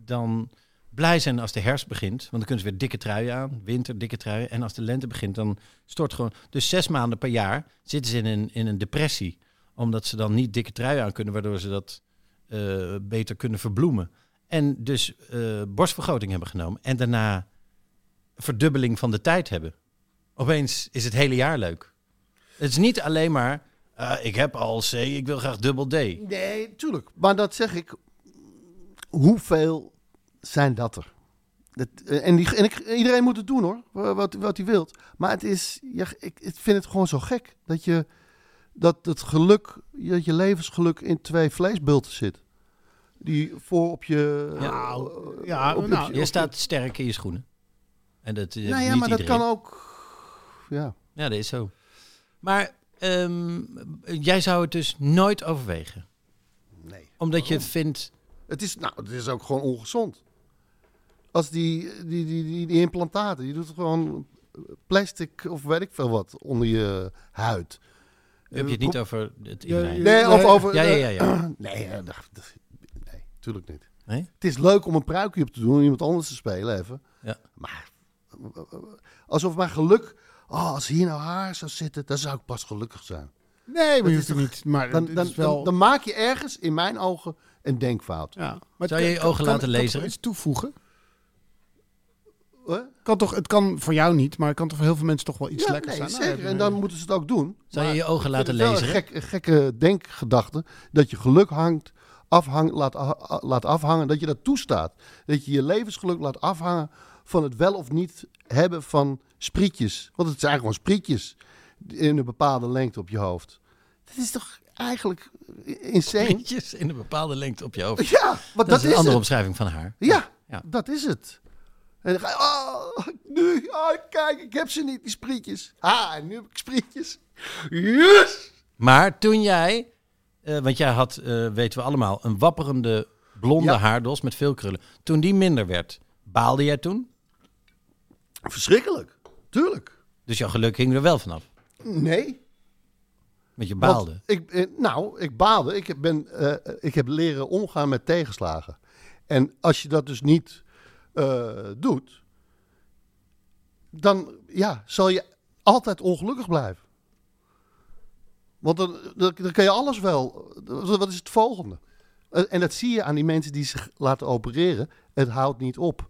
dan blij zijn als de herfst begint. Want dan kunnen ze weer dikke truien aan, winter, dikke truien. En als de lente begint, dan stort gewoon... Dus zes maanden per jaar zitten ze in een, in een depressie. Omdat ze dan niet dikke truien aan kunnen, waardoor ze dat beter kunnen verbloemen. En dus eh, borstvergroting hebben genomen. En daarna verdubbeling van de tijd hebben. Opeens is het hele jaar leuk. Het is niet alleen maar, eh, ik heb al C, ik wil graag dubbel D. Nee, tuurlijk. Maar dat zeg ik. Hoeveel zijn dat er? Dat, eh, en die, en iedereen moet het doen hoor, wa- wat, wat hij wilt. Maar het is, ja, ik, ik vind het gewoon zo gek dat je dat het geluk, dat je levensgeluk in twee vleesbulten zit. Die voor op je. Nou, eh, ja, op nou, op Je staat sterk in je schoenen. En dat eh, Nou ja, maar dat kan ook. Ja. Ja, dat is zo. Maar ehm, jij zou het dus nooit overwegen. Nee. Omdat je vindt... Het is, nou, het is ook gewoon ongezond. Als die, die, die, die, die implantaten, die doet gewoon plastic of weet ik veel wat onder je huid. Heb je het niet over het? Nee, of over... Ja, ja, ja. ja. Nee, eh, dat- tuurlijk niet. Nee? Het is leuk om een pruikje op te doen en iemand anders te spelen even. Ja. Maar alsof mijn geluk... Oh, als hier nou haar zou zitten, dan zou ik pas gelukkig zijn. Nee, maar je is niet. Maar Dan, is wel... dan, dan maak je ergens, in mijn ogen, een denkfout. ja. maar Zou je je kan- ogen kan- laten kan lezen? toch iets toevoegen? Huh? Kan toch, het kan voor jou niet, maar het kan toch voor heel veel mensen toch wel iets Ja, lekkers nee, zijn? Nou, zeker. En dan moeten ze het ook doen. Zou je Maar je ogen laten lezen? Een, gek, een gekke denkgedachte. Dat je geluk hangt, afhang, laat, laat afhangen. Dat je dat toestaat. Dat je je levensgeluk laat afhangen van het wel of niet hebben van sprietjes. Want het zijn gewoon sprietjes in een bepaalde lengte op je hoofd. Dat is toch eigenlijk insane? Sprietjes in een bepaalde lengte op je hoofd. Ja, Dat, dat, is een is andere het. omschrijving van haar. Ja, Ja. dat is het. En dan ga je, oh, nu, oh, kijk, ik heb ze niet, die sprietjes. Ah, en nu heb ik sprietjes. Yes! Maar toen jij, eh, want jij had, eh, weten we allemaal, een wapperende blonde Ja. haardos met veel krullen. Toen die minder werd, baalde jij toen? Verschrikkelijk, tuurlijk. Dus jouw geluk hing er wel vanaf. Nee. Want je want baalde. Ik, eh, nou, ik baalde. Ik heb, ben, ik heb leren omgaan met tegenslagen. En als je dat dus niet doet, dan ja, zal je altijd ongelukkig blijven. Want dan, dan, dan kan je alles wel. Wat is het volgende? En dat zie je aan die mensen die zich laten opereren. Het houdt niet op.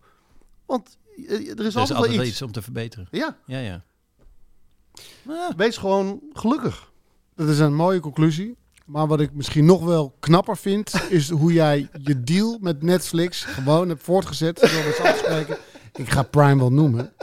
Want eh, er is Er is altijd, altijd iets. iets om te verbeteren. Ja, Ja, ja. wees gewoon gelukkig. Dat is een mooie conclusie. Maar wat ik misschien nog wel knapper vind, is hoe jij je deal met Netflix gewoon hebt voortgezet. Door eens af te spreken. Ik ga Prime wel noemen.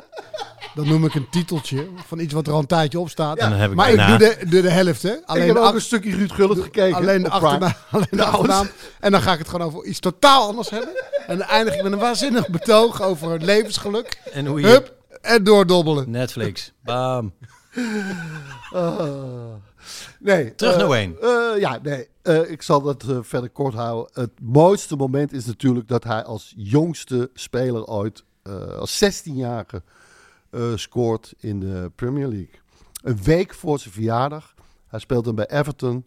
Dan noem ik een titeltje van iets wat er al een tijdje op staat. En dan heb ik maar ik doe de, de, de helft, hè? ik Alleen heb de ook een stukje Ruud Gullit gekeken. Alleen de, achternaam, alleen de Trouwens. achternaam. En dan ga ik het gewoon over iets totaal anders hebben. En dan eindig ik met een waanzinnig betoog over het levensgeluk. En hoe je... Hup, en doordobbelen. Netflix. Bam. Ah. nee. Terug eh, naar Wayne. eh, ja, nee. eh, ik zal dat eh, verder kort houden. Het mooiste moment is natuurlijk dat hij als jongste speler ooit, eh, als 16-jarige, eh, scoort in de Premier League. Een week voor zijn verjaardag. Hij speelt dan bij Everton.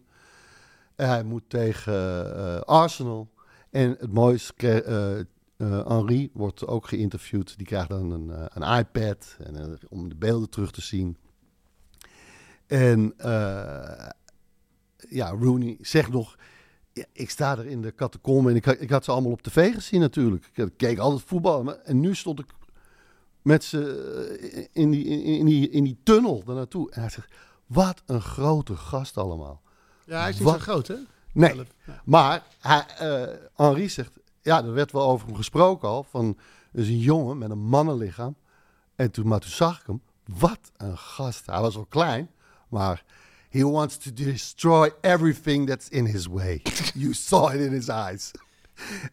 Hij moet tegen eh, Arsenal. En het mooiste, kre- eh, Henri wordt ook geïnterviewd. Die krijgt dan een, een iPad en, om de beelden terug te zien. En ja, Rooney zegt nog... ik sta er in de catacombe en ik, ik had ze allemaal op tv gezien natuurlijk. Ik keek altijd voetbal. maar- En nu stond ik met ze eh, in die, in, die, in die tunnel. En hij zegt, wat een grote gast allemaal. Ja, hij is niet Wat? zo groot, hè? Nee, ja. maar hij, eh, Henri zegt, ja, er werd wel over hem gesproken al. Van, dus een jongen met een mannenlichaam. En toen, maar toen zag ik hem, wat een gast. Hij was wel klein, maar he wants to destroy everything that's in his way. You saw it in his eyes.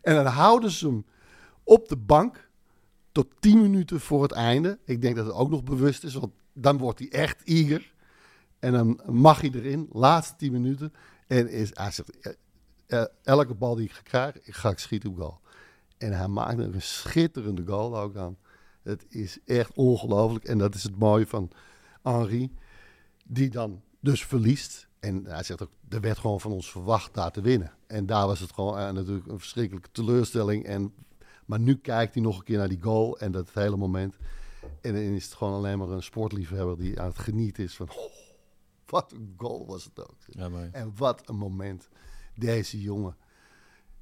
En dan houden ze hem op de bank tot 10 minuten voor het einde. Ik denk dat het ook nog bewust is, want dan wordt hij echt eager. En dan mag hij erin, laatste 10 minuten. En is, hij zegt, elke bal die ik ik ga ik schieten op goal. En hij maakt er een schitterende goal ook aan. Het is echt ongelooflijk. En dat is het mooie van Henri, die dan dus verliest. En hij zegt ook, er werd gewoon van ons verwacht daar te winnen. En daar was het gewoon eh, natuurlijk een verschrikkelijke teleurstelling. En, maar nu kijkt hij nog een keer naar die goal en dat hele moment. En dan is het gewoon alleen maar een sportliefhebber die aan het genieten is van... "Oh, wat een goal was het ook. Ja. En wat een moment. Deze jongen,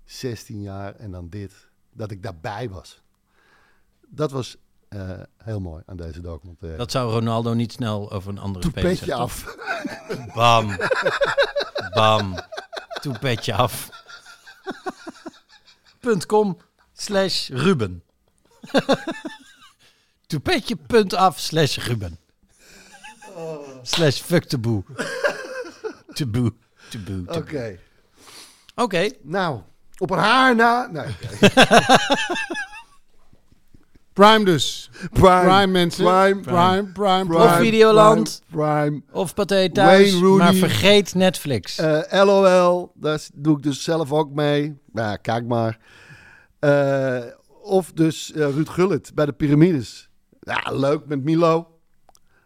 16 jaar en dan dit. Dat ik daarbij was. Dat was eh, heel mooi aan deze documentaire. Dat zou Ronaldo niet snel over een andere speler zeggen. af. Bam. Bam. Toepetje af. Punt .com slash Ruben. Toepetje punt af slash Ruben. Slash fuck de boe. Te boe. Te boe. te Oké. Oké. Nou, op een haar na. Nee. Prime dus. Prime. Prime, mensen. Prime. Prime, prime, prime. Of Videoland. Prime. Of Pathé thuis. Wayne Rooney. Maar vergeet Netflix. Eh, LOL, daar doe ik dus zelf ook mee. Ja, kijk maar. Eh, of dus eh, Ruud Gullit bij de piramides. Ja, leuk met Milo.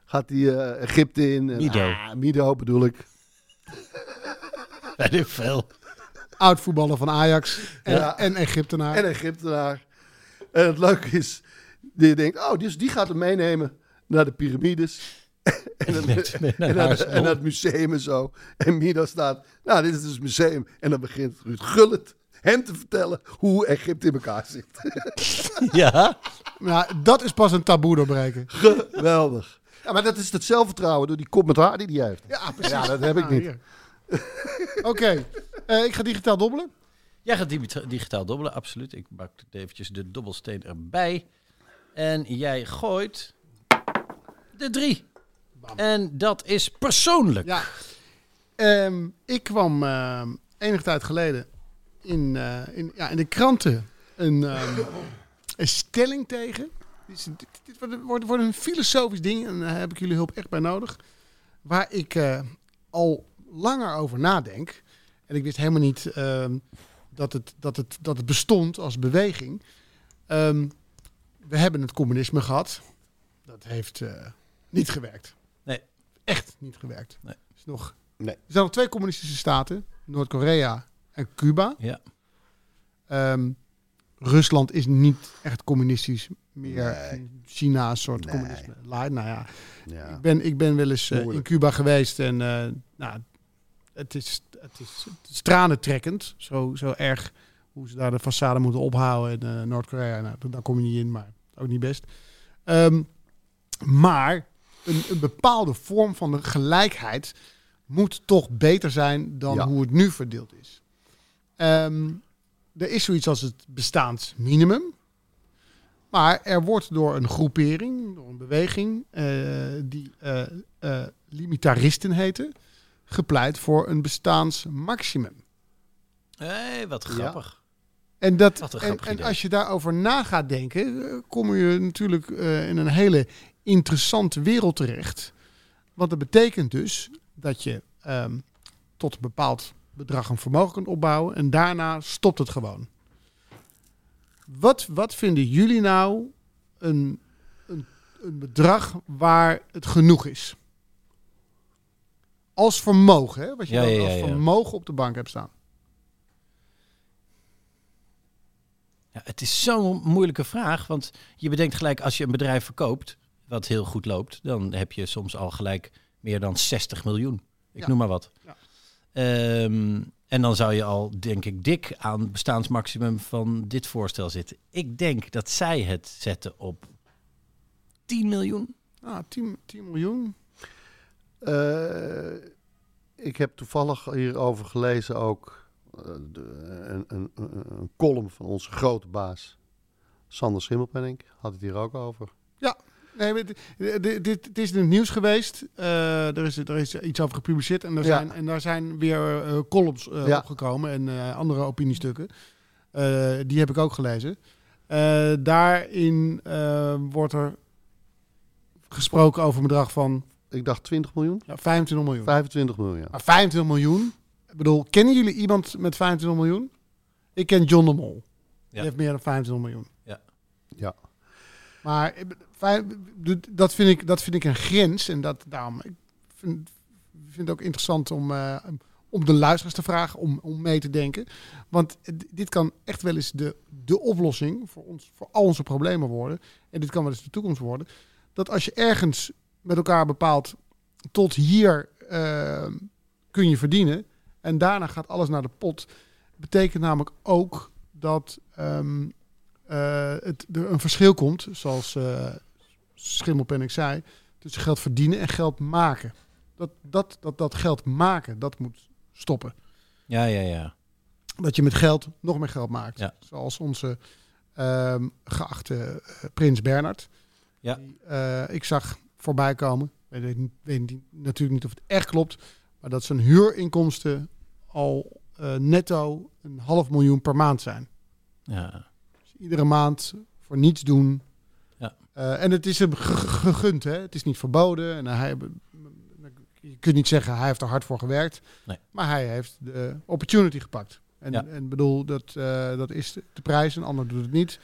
Gaat hij eh, Egypte in. En, Mido. ah, Mido bedoel ik. Weet ik veel. Oud voetballer van Ajax. En, Ja. en Egyptenaar. En Egyptenaar. En het leuke is, je denkt, oh, dus die gaat hem meenemen naar de piramides. Met- met en naar het museum en zo. En Mido staat, nou, dit is dus het museum. En dan begint Ruud Gullit hem te vertellen hoe Egypte in elkaar zit. Ja. Nou, dat is pas een taboe doorbreken. Geweldig. Ja, maar dat is het zelfvertrouwen door die kop met haar die hij heeft. Ja, precies. Ja, dat heb ik niet. Oké, eh, ik ga digitaal dobbelen. Jij gaat digita- digitaal dobbelen, absoluut. Ik pak eventjes de dobbelsteen erbij. En jij gooit de drie. En dat is persoonlijk. Ja. Ehm, ik kwam ehm, enige tijd geleden in, eh, in, ja, in de kranten een, ehm, een stelling tegen. Dit, is- dit, dit wordt, wordt, wordt een filosofisch ding en daar heb ik jullie hulp echt bij nodig. Waar ik eh, al langer over nadenk. En ik wist helemaal niet ehm, dat, het, dat, het, dat het bestond als beweging. Ehm, we hebben het communisme gehad. Dat heeft eh, niet gewerkt. Nee. Echt niet gewerkt. Nee. Is nog, Nee. Er zijn nog twee communistische staten. Noord-Korea en Cuba. Ja. Ehm, Rusland is niet echt communistisch meer. Nee. China een soort Nee. communisme. Nou ja. Ja. Ik, ben, ik ben wel eens eh, in. Cuba geweest en eh, nou, het, is, het, is, het is tranentrekkend. Zo, zo erg hoe ze daar de façade moeten ophouden in eh, Noord-Korea. Nou, daar kom je niet in, maar ook niet best. Ehm, maar een, een bepaalde vorm van de gelijkheid moet toch beter zijn dan Ja. hoe het nu verdeeld is. Ehm, er is zoiets als het bestaansminimum. Maar er wordt door een groepering, door een beweging, eh, die eh, limitaristen heten, gepleit voor een bestaansmaximum. Hé, wat grappig. En, dat, Wat en, als je daarover na gaat denken, kom je natuurlijk in een hele interessante wereld terecht. Want dat betekent dus dat je ehm, tot een bepaald bedrag een vermogen kunt opbouwen en daarna stopt het gewoon. Wat, wat vinden jullie nou een, een, een bedrag waar het genoeg is? Als vermogen, hè? wat je Ja, dan ja, als ja. vermogen op de bank hebt staan. Ja, het is zo'n moeilijke vraag, want je bedenkt gelijk als je een bedrijf verkoopt, wat heel goed loopt, dan heb je soms al gelijk meer dan 60 miljoen. Ik Ja. noem maar wat. Ja. Ehm, en dan zou je al, denk ik, dik aan het bestaansmaximum van dit voorstel zitten. Ik denk dat zij het zetten op 10 miljoen. Ah, 10, 10 miljoen. Eh, ik heb toevallig hierover gelezen ook eh, de- een, een, een, column van onze grote baas. Sander Schimmelpenning had het hier ook over. Nee, maar dit, dit, dit, het is in het nieuws geweest. Eh, er, is, er is iets over gepubliceerd. En, er Ja. zijn, en daar zijn weer eh, columns eh, Ja. opgekomen. En eh, andere opiniestukken. Eh, die heb ik ook gelezen. Eh, daarin eh, wordt er gesproken over een bedrag van Ik dacht 20 miljoen? ja, 25 miljoen. 25 miljoen. Maar 25 miljoen. Ik bedoel, kennen jullie iemand met 25 miljoen? Ik ken John de Mol. Die Ja. heeft meer dan 25 miljoen. Ja. Maar ik ben- vijf- dat vind ik, dat vind ik een grens. En dat, daarom ik vind, vind het ook interessant om, eh, om de luisteraars te vragen om, om mee te denken. Want dit kan echt wel eens de, de oplossing voor, ons, voor al onze problemen worden. En dit kan wel eens de toekomst worden. Dat als je ergens met elkaar bepaalt, tot hier eh, kun je verdienen. En daarna gaat alles naar de pot. Betekent namelijk ook dat ehm, eh, het, er een verschil komt, zoals Schimmelpenning zei, tussen geld verdienen en geld maken. Dat, dat, dat, dat geld maken, dat moet stoppen. Ja, ja, ja. Dat je met geld nog meer geld maakt. Ja. Zoals onze ehm, geachte eh, prins Bernard. Ja. Die, eh, ik zag voorbij komen. Ik weet, niet- weet natuurlijk niet of het echt klopt. Maar dat zijn huurinkomsten al eh, netto een half miljoen per maand zijn. ja. Dus iedere maand voor niets doen. Eh, en het is hem ge- ge- gegund, hè? Het is niet verboden. En hij, je kunt niet zeggen hij heeft er hard voor gewerkt. Nee. Maar hij heeft de opportunity gepakt. En, Ja. en bedoel, dat, eh, dat is de prijs. Een ander doet het niet.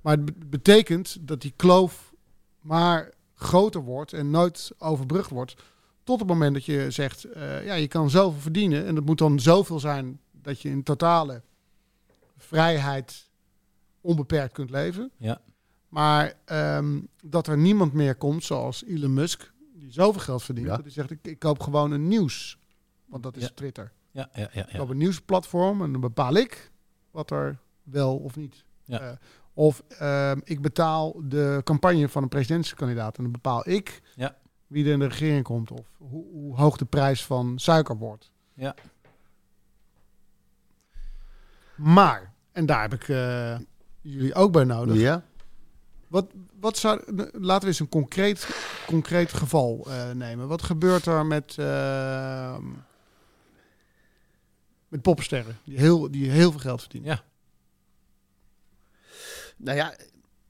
Maar het be- betekent dat die kloof maar groter wordt en nooit overbrugd wordt. Tot het moment dat je zegt, eh, ja, je kan zoveel verdienen. En dat moet dan zoveel zijn dat je in totale vrijheid onbeperkt kunt leven. Ja. Maar ehm, dat er niemand meer komt zoals Elon Musk, die zoveel geld verdient. Ja. Dat hij zegt, ik, ik koop gewoon een nieuws. Want dat is Ja. Twitter. Ja, ja, ja, Ik ja. koop een nieuwsplatform en dan bepaal ik wat er wel of niet. Ja. Eh, of ehm, ik betaal de campagne van een presidentskandidaat en dan bepaal ik Ja. wie er in de regering komt. Of hoe, hoe hoog de prijs van suiker wordt. Ja. Maar, en daar heb ik eh, jullie ook bij nodig. Ja? Wat, wat zou, laten we eens een concreet, concreet geval eh, nemen. Wat gebeurt er met, eh, met popsterren die heel, die heel veel geld verdienen? Ja. Nou ja,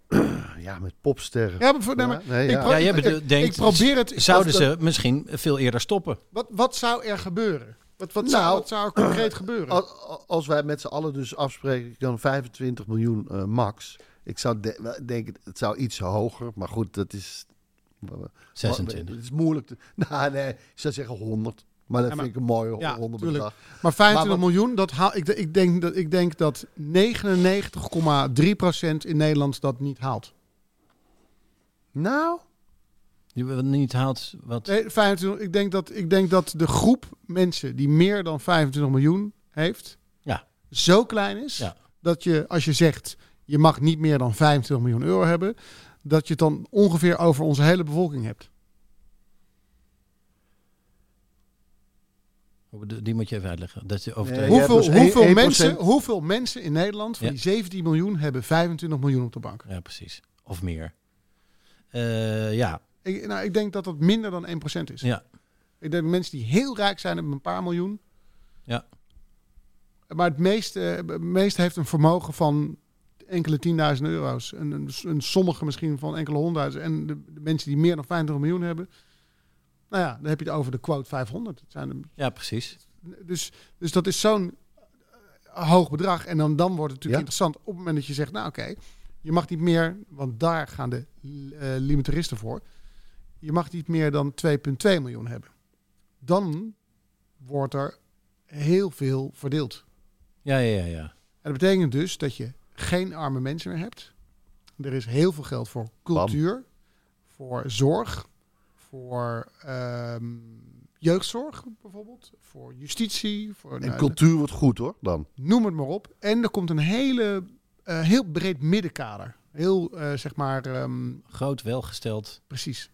Ja, met popsterren. Ja, maar, voor, nee, Ja, ik, ja. pro- Ja, jij ik- bedo- ik, denkt, ik probeer het. Zouden ze misschien veel eerder stoppen? Wat, wat zou er gebeuren? Wat, wat, Nou, zou, wat zou er concreet gebeuren? Als, als wij met z'n allen dus afspreken, dan 25 miljoen eh, max. Ik zou de- denken, het zou iets hoger, maar goed, dat is... 26. Het is moeilijk. Te, nou, nee, ik zou zeggen 100. Maar dat Ja, maar- vind ik een mooie Ja, 100 tuurlijk. bedrag. Maar 25 Maar wat- miljoen, dat haal, ik, ik, denk dat, ik denk dat 99,3% in Nederland dat niet haalt. Nou, Die we niet haalt wat. Nee, 25, ik, denk dat, ik denk dat de groep mensen die meer dan 25 miljoen heeft, Ja. zo klein is Ja. dat je, als je zegt je mag niet meer dan 25 miljoen euro hebben, dat je het dan ongeveer over onze hele bevolking hebt. Die moet je even uitleggen. Dat je over Nee, hoeveel, dus hoeveel, 1%. mensen, hoeveel mensen in Nederland van Ja. die 17 miljoen hebben 25 miljoen op de bank? Ja, precies. Of meer. Eh, ja. Ik, nou, ik denk dat dat minder dan 1% is. ja. Ik denk dat mensen die heel rijk zijn hebben een paar miljoen. Ja. Maar het meeste, het meeste heeft een vermogen van enkele tienduizend euro's. En een, een sommige misschien van enkele honderdduizend. En de, de mensen die meer dan 25 miljoen hebben. Nou ja, dan heb je het over de quote 500. Het zijn ja, precies. dus, dus dat is zo'n eh, hoog bedrag. En dan, dan wordt het natuurlijk Ja. interessant op het moment dat je zegt... Nou oké, je mag niet meer, want daar gaan de eh limitaristen voor. Je mag niet meer dan 2,2 miljoen hebben. Dan wordt er heel veel verdeeld. Ja, ja, ja. ja. En dat betekent dus dat je geen arme mensen meer hebt. Er is heel veel geld voor cultuur, voor zorg, voor ehm, jeugdzorg bijvoorbeeld, voor justitie, voor en nou, cultuur wordt goed hoor, dan. noem het maar op. En er komt een hele, eh, heel breed middenkader. Heel, eh, zeg maar, ehm, Groot welgesteld. precies.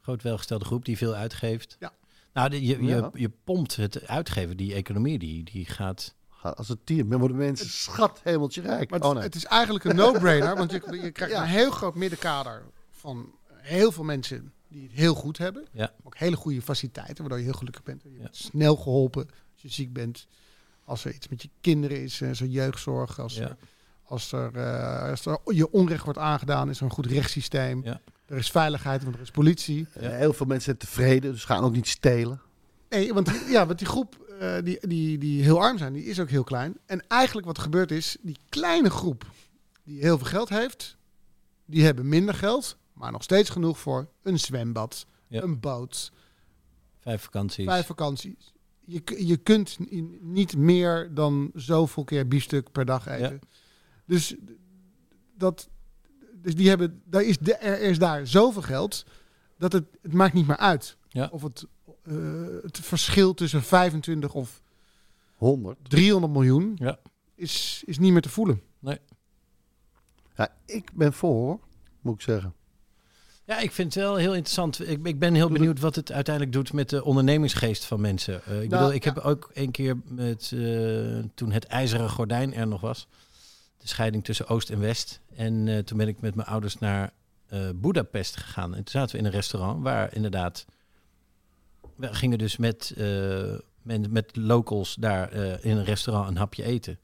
Groot welgestelde groep die veel uitgeeft. Ja. Nou, de- je, je, Ja. je pompt het uitgeven, die economie, die, die gaat... Als het tien, dan worden mensen schat hemeltje rijk. Maar het, oh nee. het is eigenlijk een no-brainer, want je, je krijgt Ja. een heel groot middenkader van heel veel mensen die het heel goed hebben. Ja. Ook hele goede faciliteiten, waardoor je heel gelukkig bent. Je Ja. bent snel geholpen als je ziek bent. Als er iets met je kinderen is, eh, zo'n jeugdzorg. Als, Ja. er, als, er, eh, als er je onrecht wordt aangedaan, is er een goed rechtssysteem. Ja. Er is veiligheid, want er is politie. Heel veel mensen zijn tevreden, dus gaan ook niet stelen. Nee, want, ja, want die groep eh, die, die, die heel arm zijn, die is ook heel klein. En eigenlijk wat er gebeurt is, die kleine groep die heel veel geld heeft, die hebben minder geld, maar nog steeds genoeg voor een zwembad, Ja. een boot, Vijf vakanties. vijf vakanties. Je, je kunt niet meer dan zoveel keer biefstuk per dag eten. Dus, dat, dus die hebben, daar is, de, er is daar zoveel geld dat het, het maakt niet meer uit Ja. of het, eh, het verschil tussen 25 of 100. 300 miljoen Ja. is, is niet meer te voelen. Ja, ik ben voor, hoor, moet ik zeggen. Ja, ik vind het wel heel interessant. Ik, ik ben heel benieuwd wat het uiteindelijk doet met de ondernemingsgeest van mensen. Eh, ik Nou, bedoel, ik heb ook een keer met, eh, toen het ijzeren gordijn er nog was, de scheiding tussen Oost en West. En eh, toen ben ik met mijn ouders naar eh Budapest gegaan. En toen zaten we in een restaurant waar inderdaad, we gingen dus met, eh, met, met locals daar eh, in een restaurant een hapje eten.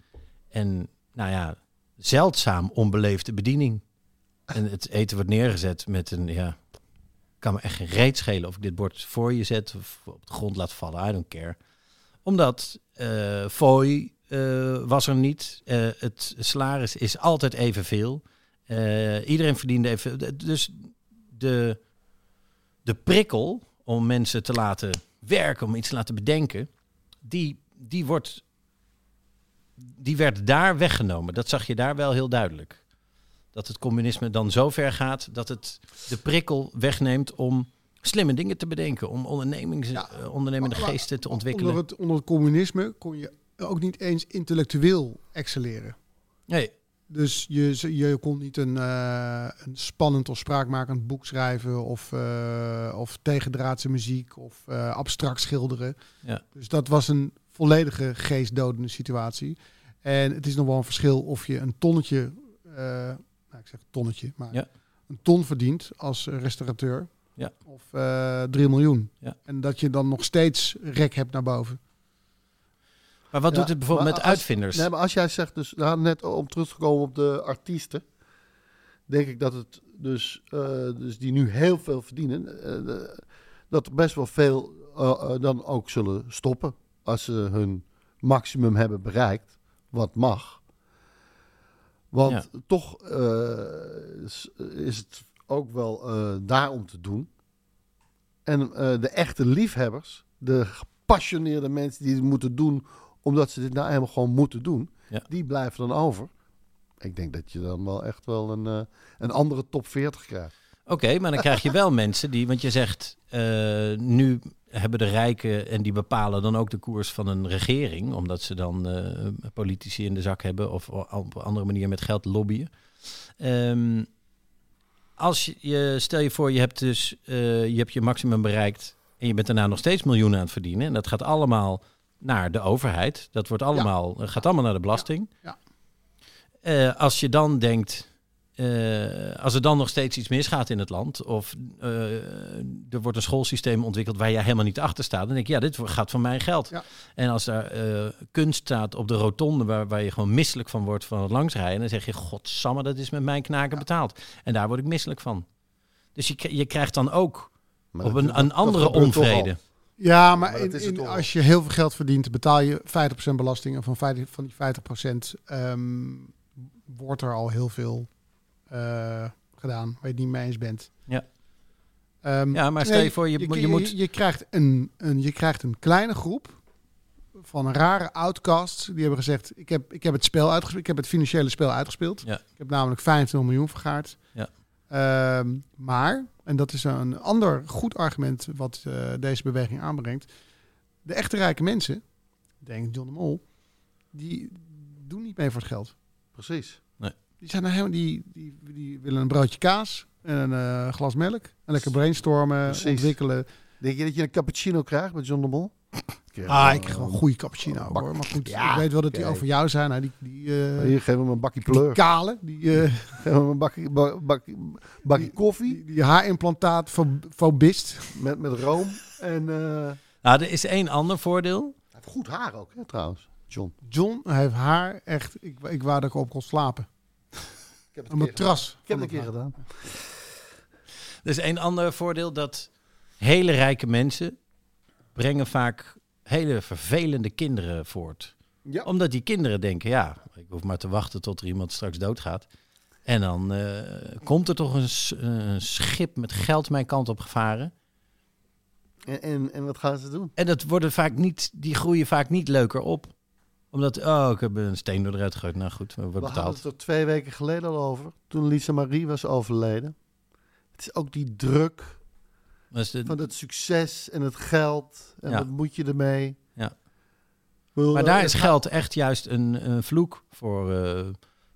En nou ja, zeldzaam onbeleefde bediening. En het eten wordt neergezet met een, ja, kan me echt geen reet schelen of ik dit bord voor je zet of op de grond laat vallen. I don't care. Omdat eh fooi was er niet. Het salaris is altijd evenveel. Iedereen verdiende even. Dus de, de prikkel om mensen te laten werken, om iets te laten bedenken, die, die wordt. Die werd daar weggenomen. Dat zag je daar wel heel duidelijk dat het communisme dan zo ver gaat dat het de prikkel wegneemt om slimme dingen te bedenken, om ondernemings, Ja. eh, ondernemende Maar- maar geesten te ontwikkelen. Onder het, onder het communisme kon je ook niet eens intellectueel excelleren. Nee, Dus je, je kon niet een, eh, een spannend of spraakmakend boek schrijven of, eh, of tegendraadse muziek of eh, abstract schilderen. Ja. Dus dat was een volledige geestdodende situatie. En het is nog wel een verschil of je een tonnetje, nou ik zeg tonnetje, maar Ja. een ton verdient als restaurateur. Ja. Of eh 3 miljoen. Ja. En dat je dan nog steeds rek hebt naar boven. Maar wat Ja, doet het bijvoorbeeld met als- uitvinders? Nee, maar als jij zegt, dus nou, net om terug te komen op de artiesten. denk ik dat het dus, eh, dus die nu heel veel verdienen, de- dat er best wel veel eh, dan ook zullen stoppen als ze hun maximum hebben bereikt, wat mag. Want Ja. toch is, is het ook wel daar om te doen. En de echte liefhebbers, de gepassioneerde mensen die het moeten doen, omdat ze dit nou helemaal gewoon moeten doen, Ja. die blijven dan over. Ik denk dat je dan wel echt wel een, eh, een andere top 40 krijgt. Oké, maar dan krijg je wel mensen die, want je zegt, eh, nu hebben de rijken en die bepalen dan ook de koers van een regering, omdat ze dan eh, politici in de zak hebben of op een andere manier met geld lobbyen. Ehm, als je- stel je voor, je hebt dus je, hebt je maximum bereikt en je bent daarna nog steeds miljoenen aan het verdienen. En dat gaat allemaal naar de overheid. Dat wordt allemaal, gaat allemaal naar de belasting. Ja. Eh, als je dan denkt, eh, als er dan nog steeds iets misgaat in het land, of eh, er wordt een schoolsysteem ontwikkeld waar jij helemaal niet achter staat, dan denk ik, ja, dit gaat van mijn geld. Ja. En als er eh, kunst staat op de rotonde waar, waar je gewoon misselijk van wordt van het langsrijden, dan zeg je, godsamme, dat is met mijn knaken betaald. En daar word ik misselijk van. Dus je, je krijgt dan ook Maar op een, een andere onvrede. Ja, maar, in- in- als je heel veel geld verdient, betaal je 50% belasting. En van, 50, van die 50% ehm, wordt er al heel veel eh, gedaan waar je het niet mee eens bent. Ja. Ehm, Ja, maar stel je voor, je, je, je, moet... je, krijgt een, een, je krijgt een kleine groep van een rare outcasts. Die hebben gezegd, ik heb, ik heb het spel uitgespeeld. Ik heb het financiële spel uitgespeeld. Ja. Ik heb namelijk 25 miljoen vergaard. Ja. Ehm, maar, en dat is een ander goed argument wat eh, deze beweging aanbrengt. De echte rijke mensen, denk John de Mol, die doen niet mee voor het geld. Precies. Die, zijn helemaal, die, die, die willen een broodje kaas en een eh, glas melk. En lekker brainstormen, Precies. ontwikkelen. Denk je dat je een cappuccino krijgt met John de Mol? Ah, ik een goede cappuccino bak- hoor. Maar goed, Ja, ik weet wel dat die over jou zijn. Nou, die, die, eh, Hier, geef hem een bakje die pleur. kale, die, eh, Geef hem een bakje, ba- bakje, bakje koffie die, die haarimplantaat fobist. met, met room. En eh, Nou, er is één ander voordeel. hij heeft goed haar ook, hè, trouwens, John. John heeft haar echt... Ik, ik wou dat ik op kon slapen. Ik heb het Een matras. Ik heb van het een keer gedaan. Er is één ander voordeel dat hele rijke mensen brengen vaak hele vervelende kinderen voort. Ja. Omdat die kinderen denken, ja, ik hoef maar te wachten tot er iemand straks doodgaat. En dan eh, komt er toch een, s- een schip met geld mijn kant op gevaren. En, en, en wat gaan ze doen? En dat worden vaak niet, die groeien vaak niet leuker op. Omdat, oh, ik heb een steen door eruit gegooid. Nou goed, we We worden hadden betaald. het er twee weken geleden al over. Toen Lisa Marie was overleden. Het is ook die druk de- van het succes en het geld. En wat moet je ermee? Ja. Bedoel, Maar daar is geld echt juist een, een vloek voor, eh,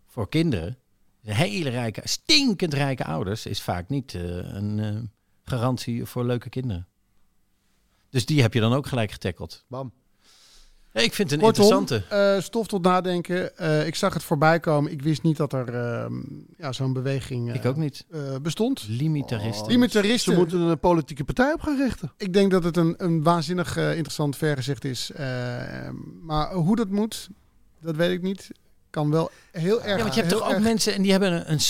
voor kinderen. Hele rijke, stinkend rijke ouders is vaak niet eh, een eh, garantie voor leuke kinderen. Dus die heb je dan ook gelijk getackeld. Bam. Nee, ik vind het een Kortom, interessante. eh, stof tot nadenken. Eh, ik zag het voorbij komen. Ik wist niet dat er ehm, ja, zo'n beweging eh, ik ook niet. eh, bestond. Limitaristen. Oh, Limitaristen. Ze moeten een politieke partij op gaan richten. Ik denk dat het een, een waanzinnig eh, interessant vergezicht is. Eh, maar hoe dat moet, dat weet ik niet. Kan wel heel erg... Ja, want je hebt toch ook erg- mensen en die hebben een,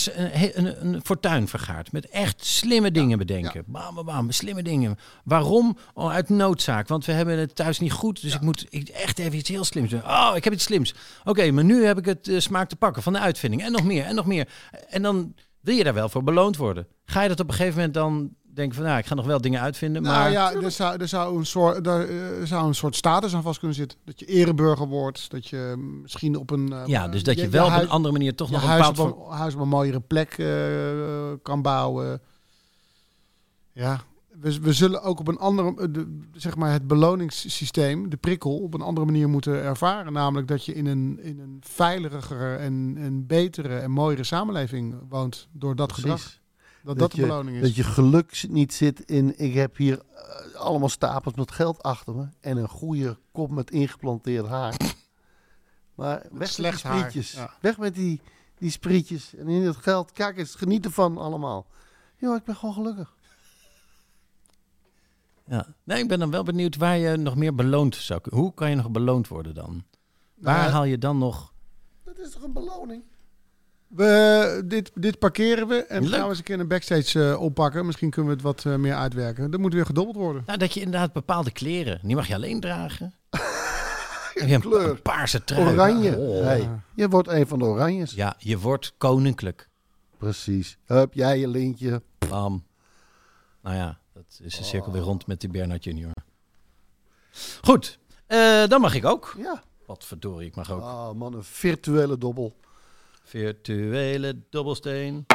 een, een, fortuin vergaard. Met echt slimme dingen bedenken. Bam, bam, bam, slimme dingen. Waarom? Oh, uit noodzaak. Want we hebben het thuis niet goed. Dus ik moet ik echt even iets heel slims doen. Oh, ik heb iets slims. Oké, maar nu heb ik het eh, smaak te pakken van de uitvinding. En nog meer, en nog meer. En dan wil je daar wel voor beloond worden. Ga je dat op een gegeven moment dan denken van... Nou, ik ga nog wel dingen uitvinden, Nou maar... ja, er zou, er, zou een soort, er eh, zou een soort status aan vast kunnen zitten. Dat je ereburger wordt. Dat je misschien op een... eh, ja, dus dat je, je wel op huis- een andere manier toch nog een huis op een, huis op een mooiere plek eh, kan bouwen. Ja, we, we zullen ook op een andere, de, zeg maar het beloningssysteem, de prikkel, op een andere manier moeten ervaren. Namelijk dat je in een, in een veiligere en, en betere en mooiere samenleving woont door dat gedrag. Dat dat, de je, beloning is. Dat je geluk zit- niet zit in, ik heb hier eh, allemaal stapels met geld achter me. En een goede kop met ingeplanteerd haar. Maar weg met die haar, sprietjes. ja. Weg met die, die sprietjes. En in het geld, kijk eens, geniet ervan allemaal. Joh, ik ben gewoon gelukkig. Ja. Nee, ik ben dan wel benieuwd waar je nog meer beloond zou kunnen. Hoe kan je nog beloond worden dan? Waar Nou haal je dan nog... Dat is toch een beloning? We, dit, dit parkeren we en Leuk. gaan we eens een keer een backstage eh, oppakken. Misschien kunnen we het wat eh, meer uitwerken. Er moet weer gedobbeld worden. Nou, dat je inderdaad bepaalde kleren, die mag je alleen dragen. Heb je een, Kleur. een paarse trui. Oranje. Oh. Hey, je wordt een van de oranjes. Ja, je wordt koninklijk. Precies. Hup, jij je lintje. Bam. Nou ja, dat is de cirkel weer rond met die Bernard junior. Goed, eh, dan mag ik ook. Ja. Wat verdorie, ik mag ook. Oh man, een virtuele dobbel. Virtuele dobbelsteen.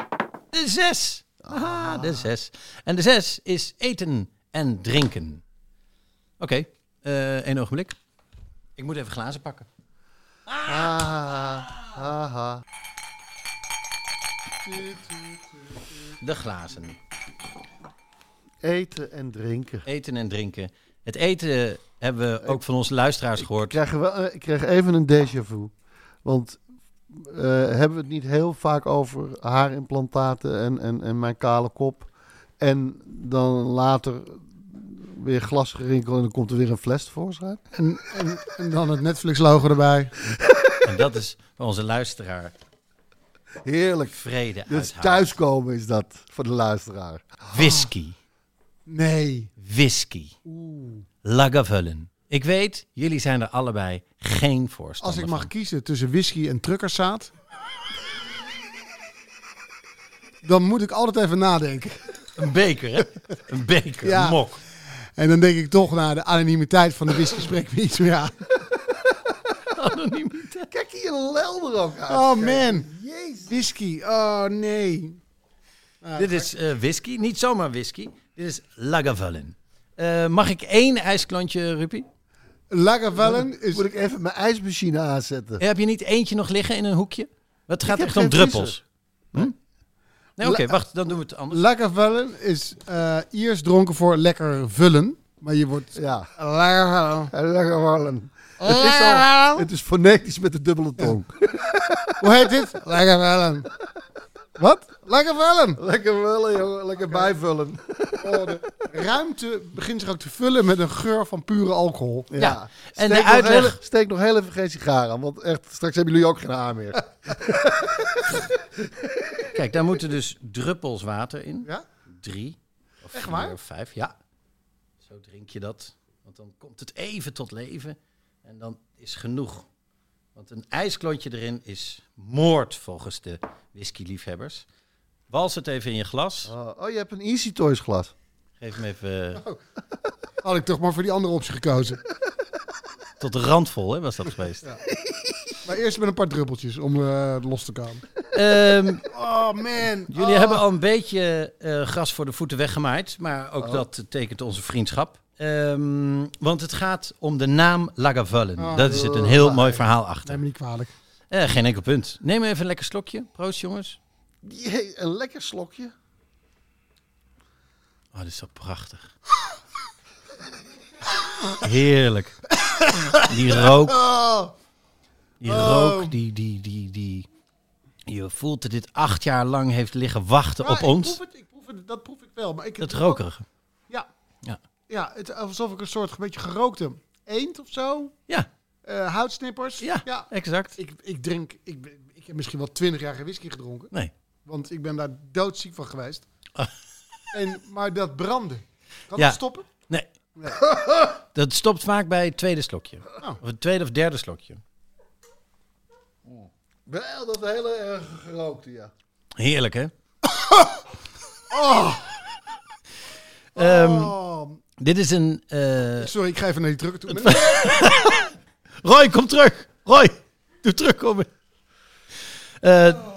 De zes. Aha, de zes. En de zes is eten en drinken. Oké, eh één ogenblik. Ik moet even glazen pakken. Ah. De glazen. Eten en drinken. Eten en drinken. Het eten hebben we ook van onze luisteraars Ik gehoord. krijg, wel, eh, ik krijg even een déjà vu. Want eh, hebben we het niet heel vaak over haarimplantaten en, en, en mijn kale kop. En dan later weer glasgerinkel en dan komt er weer een fles tevoorschijn. En, en, en dan het Netflix-logo erbij. En dat is voor onze luisteraar Heerlijk. vrede Dus thuiskomen is dat voor de luisteraar. Whisky. Nee. Whisky. Lagavulin. Ik weet, jullie zijn er allebei geen voorstander Als ik mag van. kiezen tussen whisky en truckerzaad... dan moet ik altijd even nadenken. Een beker, hè? Een beker, Ja. een mok. En dan denk ik toch, naar de anonimiteit van de whisky spreekt me iets meer aan. Anonimiteit. Kijk hier een lel er ook uit. Oh man, Jezus. whisky. Oh nee. Dit is eh, whisky, niet zomaar whisky. Dit is Lagavulin. Eh, mag ik één ijsklontje, Rupi? Lagavulin is... Moet ik even mijn ijsmachine aanzetten? Heb je niet eentje nog liggen in een hoekje? Het gaat echt om druppels. Hm? Nee, oké, wacht, dan doen we het anders. Lagavulin is eh Iers dronken voor lekker vullen. Maar je wordt... Ja. Lagavulin. Lekker. Het is, al, het is fonetisch met de dubbele tong. Hoe heet dit? Lagavulin. Wat? Lagavulin. Lekker vullen, jongen. Lekker bijvullen. Oh, de ruimte begint zich ook te vullen met een geur van pure alcohol. Ja, en Steek de nog uitleg- heel- steek nog heel even geen sigaar aan, want echt, straks hebben jullie ook geen haar meer. Kijk, daar moeten dus druppels water in. Ja? Drie of Echt vier waar? of vijf, ja. Zo drink je dat. Want dan komt het even tot leven. En dan is genoeg. Want een ijsklontje erin is moord volgens de whisky-liefhebbers. Wals het even in je glas. Oh, oh, je hebt een Easy Toys glas. Geef hem even eh, Had ik toch maar voor die andere optie gekozen. tot de rand vol, hè, was dat geweest. Maar eerst met een paar druppeltjes om eh, los te komen. Ehm, Oh man. jullie hebben al een beetje eh, gras voor de voeten weggemaaid. Maar ook dat tekent onze vriendschap. Ehm, want het gaat om de naam Lagavulin. Oh. Daar zit een heel mooi verhaal achter. Neem me niet kwalijk. Eh, geen enkel punt. Neem even een lekker slokje. Proost, jongens. Jee, een lekker slokje. Oh, dit is toch prachtig. Heerlijk. Die rook. Die rook, die, die, die, die... Je voelt dat dit acht jaar lang heeft liggen wachten op ik ons. proef het, ik proef het, dat proef ik wel. Maar ik heb Dat toch wel- rokerige. Ja. Ja. Ja, het, alsof ik een soort een beetje gerookte eend of zo. Ja, eh, houtsnippers. ja, ja. exact. Ik, ik drink, ik, ben- ik heb misschien wel twintig jaar geen whisky gedronken. Nee. Want ik ben daar doodziek van geweest. Ah. En, maar dat branden. Kan Ja. dat stoppen? Nee. Dat stopt vaak bij het tweede slokje. Oh. Of het tweede of derde slokje. Wel, dat hele erg gerookte, ja. Heerlijk, hè? Ehm, Oh, dit is een... eh, sorry, ik ga even naar die trucken toe. Roy, kom terug. Roy, doe terugkomen. Eh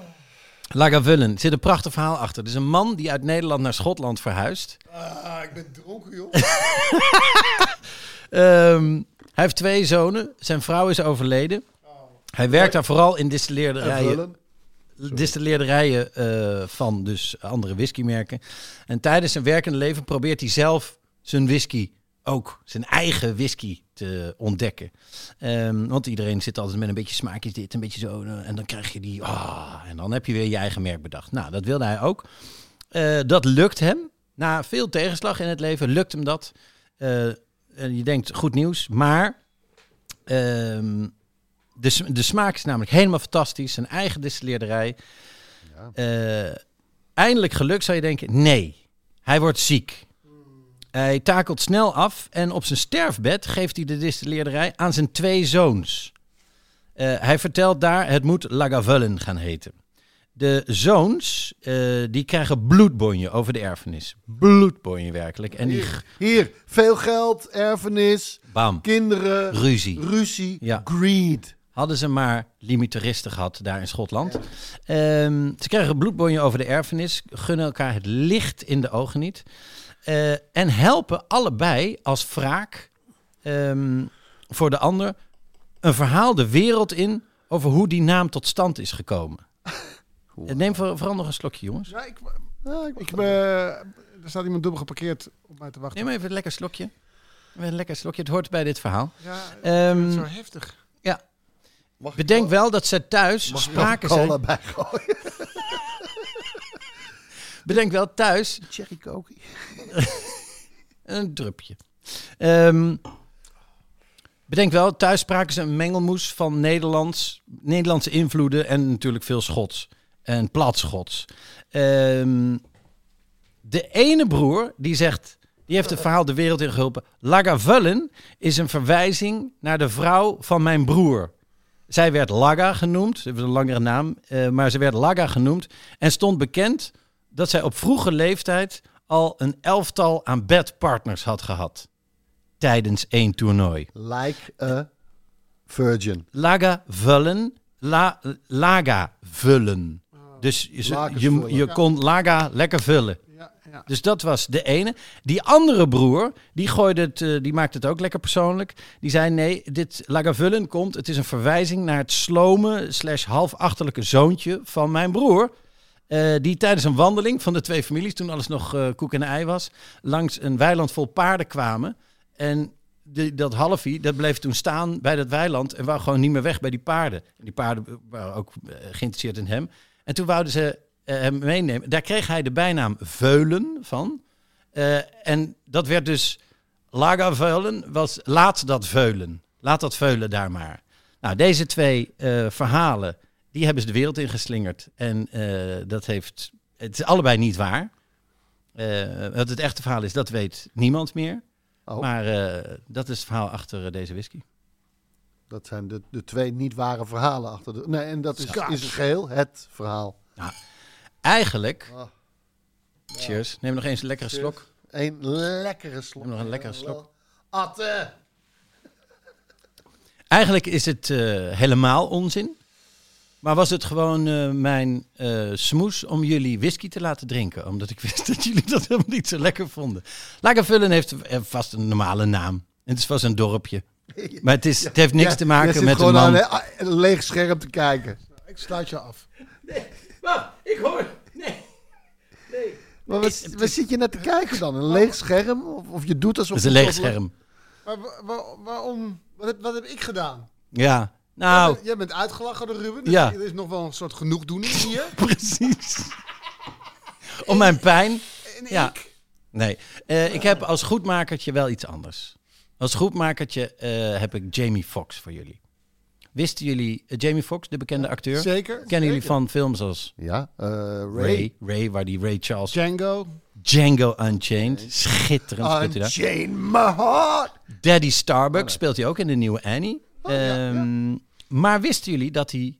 Lagavulin, zit een prachtig verhaal achter. Er is een man die uit Nederland naar Schotland verhuist. Ah, ik ben dronken, joh. Ehm, hij heeft twee zonen. Zijn vrouw is overleden. Hij werkt daar vooral in distilleerderijen, distilleerderijen eh, van dus andere whiskymerken. En tijdens zijn werkende leven probeert hij zelf zijn whisky ook, zijn eigen whisky te ontdekken. Ehm, want iedereen zit altijd met een beetje smaakjes dit, een beetje zo. En dan krijg je die, ah, en dan heb je weer je eigen merk bedacht. Nou, dat wilde hij ook. Eh, dat lukt hem. Na veel tegenslag in het leven lukt hem dat. Eh, en je denkt, goed nieuws. Maar ehm, de, de smaak is namelijk helemaal fantastisch. Zijn eigen distilleerderij. Eh, eindelijk gelukt zou je denken. Nee, hij wordt ziek. Hij takelt snel af en op zijn sterfbed geeft hij de distilleerderij aan zijn twee zoons. Eh, hij vertelt daar, het moet Lagavulin gaan heten. De zoons, eh, die krijgen bloedbonje over de erfenis. Bloedbonje werkelijk. En die, Hier, veel geld, erfenis, bam, kinderen, ruzie. ruzie, Ja. greed. Hadden ze maar limitaristen gehad daar in Schotland. Ehm, ze krijgen bloedbonje over de erfenis, gunnen elkaar het licht in de ogen niet. Eh, en helpen allebei als wraak ehm, voor de ander een verhaal de wereld in over hoe die naam tot stand is gekomen. Eh, Neem voor- vooral nog een slokje, jongens. Ja, ik, Ja, ik ik, eh, er staat iemand dubbel geparkeerd op mij te wachten. Neem even een lekker slokje. Even Een lekker slokje, het hoort bij dit verhaal. Ja, Ehm, het is zo heftig. Mag ik Bedenk wel- wel dat ze thuis Mag ik spraken zijn. Bedenk wel thuis Cherry Cokie. Een drupje. Ehm, bedenk wel, thuis spraken ze een mengelmoes van Nederlands, Nederlandse invloeden en natuurlijk veel Schots. En plat Schots. Ehm, de ene broer die zegt, die heeft het verhaal de wereld in geholpen. Lagavulin is een verwijzing naar de vrouw van mijn broer. Zij werd Laga genoemd, ze heeft een langere naam, eh, maar ze werd Laga genoemd en stond bekend dat zij op vroege leeftijd al een elftal aan bedpartners had gehad tijdens één toernooi. Like a virgin. Laga vullen, la, laga vullen. Dus je, je, kon laga lekker vullen. Ja, ja. Dus dat was de ene. Die andere broer, die, gooide het, eh, die maakte het ook lekker persoonlijk. Die zei, nee, dit Lagavullen komt, het is een verwijzing naar het slome slash halfachterlijke zoontje van mijn broer. Eh, die tijdens een wandeling van de twee families, toen alles nog eh, koek en ei was, langs een weiland vol paarden kwamen. En die, dat halfie, dat bleef toen staan bij dat weiland en wou gewoon niet meer weg bij die paarden. En die paarden waren ook eh, geïnteresseerd in hem. En toen wouden ze hem meenemen. Daar kreeg hij de bijnaam Veulen van. En dat werd dus Laga Veulen, was laat dat veulen. Laat dat veulen daar maar. Nou, deze twee verhalen, die hebben ze de wereld ingeslingerd. En eh, dat heeft, het is allebei niet waar. Eh, wat het echte verhaal is, dat weet niemand meer. Oh, Maar eh, dat is het verhaal achter deze whisky. dat zijn de, de twee niet ware verhalen achter de... Nee, en dat is in zijn geheel het verhaal. Eigenlijk, Ah. cheers, neem nog eens een lekkere slok. Een lekkere slok. Neem nog een lekkere slok. Atte! Eigenlijk is het helemaal onzin. Maar was het gewoon eh, mijn eh, smoes om jullie whisky te laten drinken? Omdat ik wist dat jullie dat helemaal niet zo lekker vonden. Lagervullen heeft eh, vast een normale naam. En het is vast een dorpje. Maar het, is, het heeft niks Ja, te maken zit met een gewoon man. aan een, een leeg scherm te kijken. Ik sluit je af. ik hoor... Nee. Maar wat, wat zit je net te kijken dan? Een leeg scherm? Of, of je doet alsof... Het is een leeg scherm. Maar wa- wa- waarom? Wat heb, wat heb ik gedaan? Ja, Jij nou, bent- jij bent uitgelachen door Ruben. Dus Ja. Er is nog wel een soort genoegdoening hier. precies. Om mijn pijn. En Ja. ik? Nee, Eh, ik heb als goedmakertje wel iets anders. Als goedmakertje eh, heb ik Jamie Foxx voor jullie. Wisten jullie eh, Jamie Foxx, de bekende acteur? Zeker. Kennen jullie van films als Ja, eh, Ray. Ray, Ray, waar die Ray Charles, Django. Django Unchained, schitterend speelt hij daar. Unchain my heart. Daddy Starbucks speelt hij ook in de nieuwe Annie. Ehm, Maar wisten jullie dat hij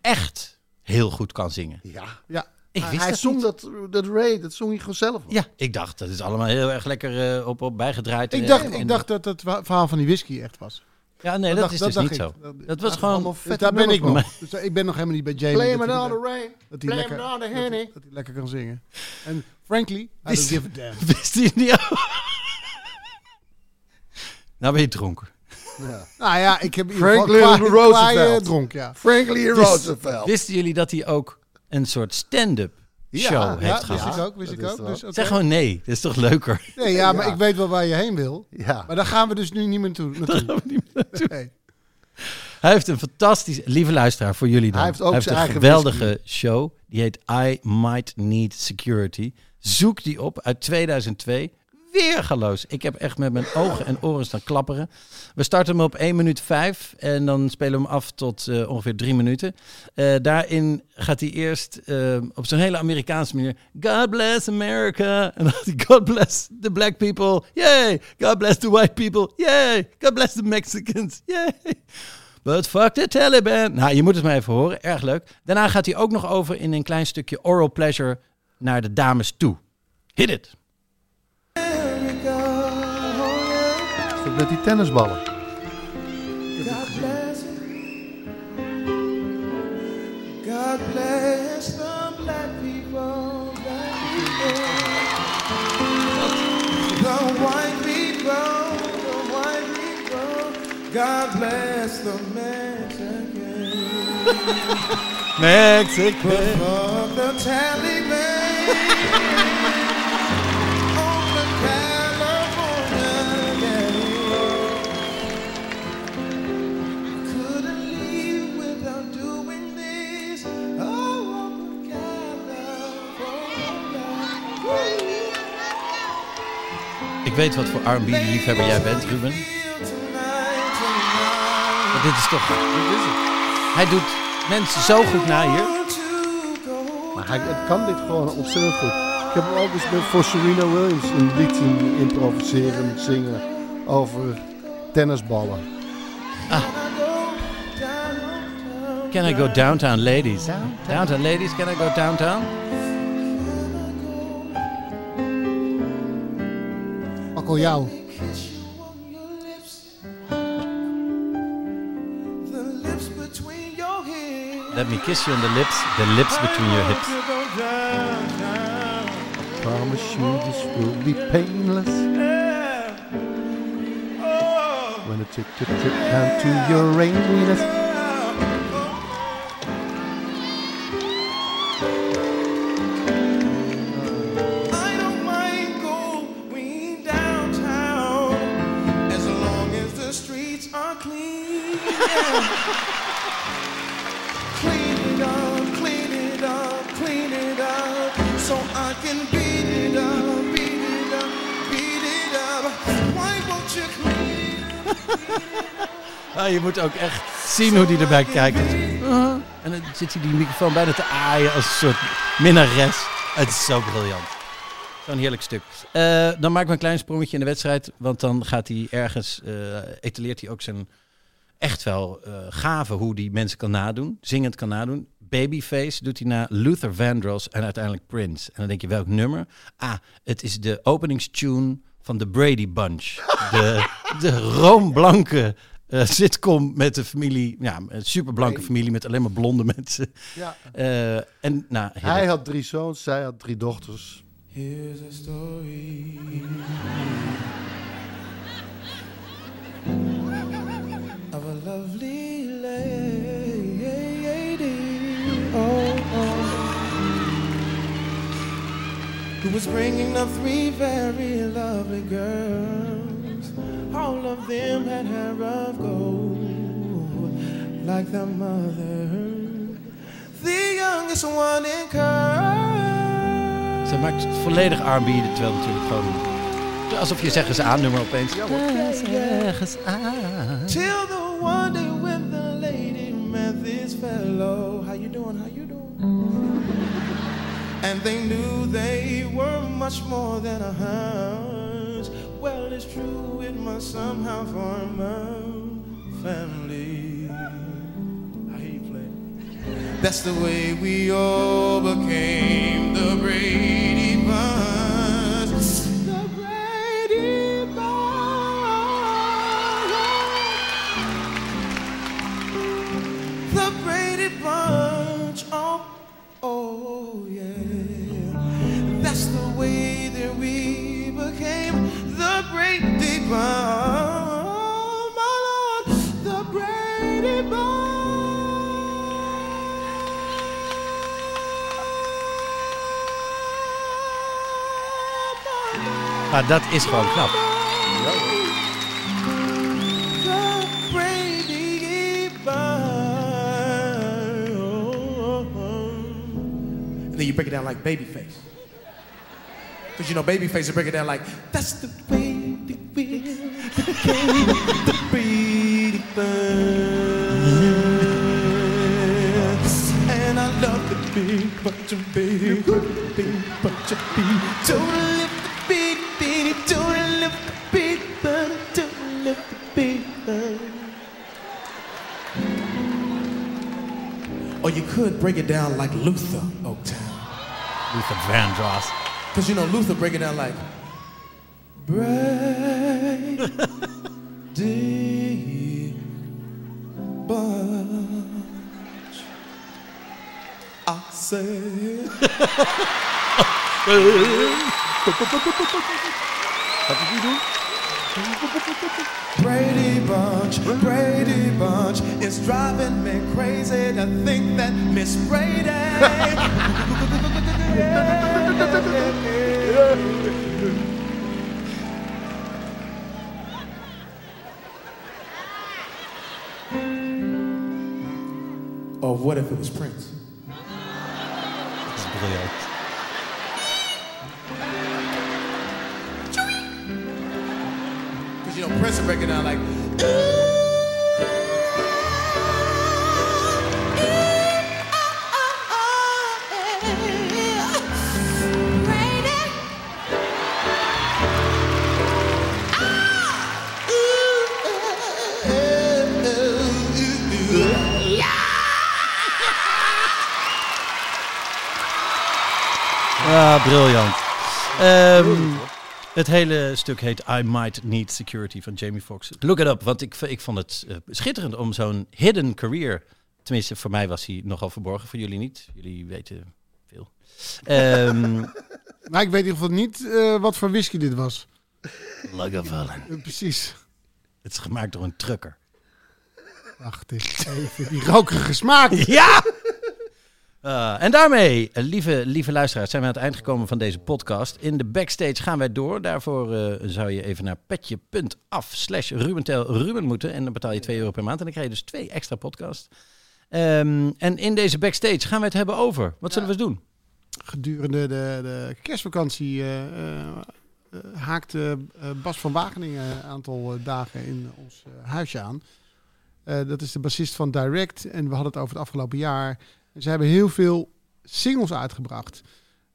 echt heel goed kan zingen? Ja. Ja. Ik wist hij dat zong niet. dat, dat Ray, dat zong hij gewoon zelf. Ja, ik dacht dat is allemaal heel erg lekker eh, op, op bijgedraaid. Ik En- dacht, en- ik dacht dat het verhaal van die whisky echt was. Ja, nee, dat, dacht- is dat dus dacht niet ik. zo. Dat- Dat was gewoon... Dus daar ben ik nog. Dus ik ben nog helemaal niet bij Jamie. Blame dat it hij- on the rain. dat hij lekker, dat hij- dat hij lekker kan zingen. En frankly, I don't Wist- give a damn. Wisten jullie ook? Nou ben je dronken. Nou ja, ik heb in ieder geval Franklin kwaai- Roosevelt. dronk, ja. Franklin Roosevelt. Wisten jullie dat hij ook een soort stand-up Ja, show ja, heeft Ja, wist gehad? ik ook, wist dat ik ook. Dus. Zeg gewoon nee, dat is toch leuker? Nee, ja, maar Ja. ik weet wel waar je heen wil. Ja. Maar daar gaan we dus nu niet meer toe, naartoe. Nee. Hij heeft een fantastisch, lieve luisteraar voor jullie dan. Hij heeft ook zijn een eigen geweldige show. Die heet I Might Need Security. Zoek die op uit 2002. Weergaloos. Ik heb echt met mijn ogen en oren staan klapperen. We starten hem op 1 minuut 5 en dan spelen we hem af tot eh, ongeveer 3 minuten. Eh, daarin gaat hij eerst eh, op zo'n hele Amerikaanse manier... God bless America. En dan gaat hij God bless the black people. Yay. God bless the white people. Yay. God bless the Mexicans. Yay. But fuck the Taliban. Nou, je moet het maar even horen. Erg leuk. Daarna gaat hij ook nog over in een klein stukje oral pleasure naar de dames toe. Hit it. Met die tennisballen? God bless the black people, black people. The white people, the white people. God bless the Mexicans. Mexico. Fuck the Taliban. Weet wat voor R&B liefhebber jij bent, Ruben. Feel tonight, tonight. Maar dit is toch... Hij doet mensen zo goed na hier. Maar hij het kan dit gewoon ontzettend goed. Ik heb hem ook eens met, voor Serena Williams een lied zien improviseren, zingen over tennisballen. Can I go downtown, ladies? Downtown, ladies, can I go downtown? Akko jou. The lips between your hips. Let me kiss you on the lips, the lips between your hips. Downtown. Promise you this will be painless. Oh. When I take a trip down to. I je moet ook echt zien hoe die erbij kijkt. Uh, en dan zit hij die microfoon bijna te aaien als een soort minnares. Het is zo briljant. Zo'n heerlijk stuk. Eh, dan maak ik een klein sprongetje in de wedstrijd. Want dan gaat hij ergens, eh etaleert hij ook zijn echt wel eh gave hoe die mensen kan nadoen. Zingend kan nadoen. Babyface doet hij na Luther Vandross en uiteindelijk Prince. En dan denk je welk nummer? Ah, het is de openingstune van de Brady Bunch. De, de roomblanke eh, sitcom met de familie, ja, een superblanke familie met alleen maar blonde mensen. Ja. Eh, en nou, Hij had drie zoons, zij had drie dochters. Here's a story of a lovely lady. Oh, oh. Who was bringing up three very lovely girls. All of them had hair of gold, like their mother. The youngest one in curls. Ze maakt volledig R&B, terwijl natuurlijk gewoon... Alsof je zeggen ze aan nummer opeens. Zeggen ze aan. Till the one day when the lady met this fellow. How you doing? How you doing? Mm. And they knew they were much more than a hunch. Well, it's true, it must somehow form a family. I hear play. That's the way we all became the Brady Maar ah, dat is gewoon knap. The Brady Bunch. And then you break it down like Babyface. Because you know, Babyface will break it down like, that's the way Or you could break it down like Luther, Oaktown. Luther Vandross. Because you know, Luther break it down like bright day bunch. I said. Brady Bunch, Brady Bunch is driving me crazy to think that Miss Brady. Or what if it was Prince? Dat is briljant. Because you know Prince will break it down like. Briljant. Ehm, het hele stuk heet I Might Need Security van Jamie Foxx. Look it up, want ik, ik vond het eh, schitterend om zo'n hidden career... Tenminste, voor mij was hij nogal verborgen, voor jullie niet. Jullie weten veel. Ehm Maar ik weet in ieder geval niet eh, wat voor whisky dit was. Lagavulin. Eh, precies. Het is gemaakt door een trucker. Wacht eens even. Die rokerige smaak. Ja! Eh, en daarmee, eh, lieve, lieve luisteraars, zijn we aan het eind gekomen van deze podcast. In de backstage gaan wij door. Daarvoor eh, zou je even naar petje.af slash Ruben moeten. En dan betaal je 2 euro per maand. En dan krijg je dus twee extra podcasts. Ehm, en in deze backstage gaan we het hebben over. Wat zullen we eens doen? Gedurende de, de kerstvakantie eh, haakte Bas van Wageningen een aantal dagen in ons huisje aan. Dat is de bassist van Direct. En we hadden het over het afgelopen jaar. Ze hebben heel veel singles uitgebracht.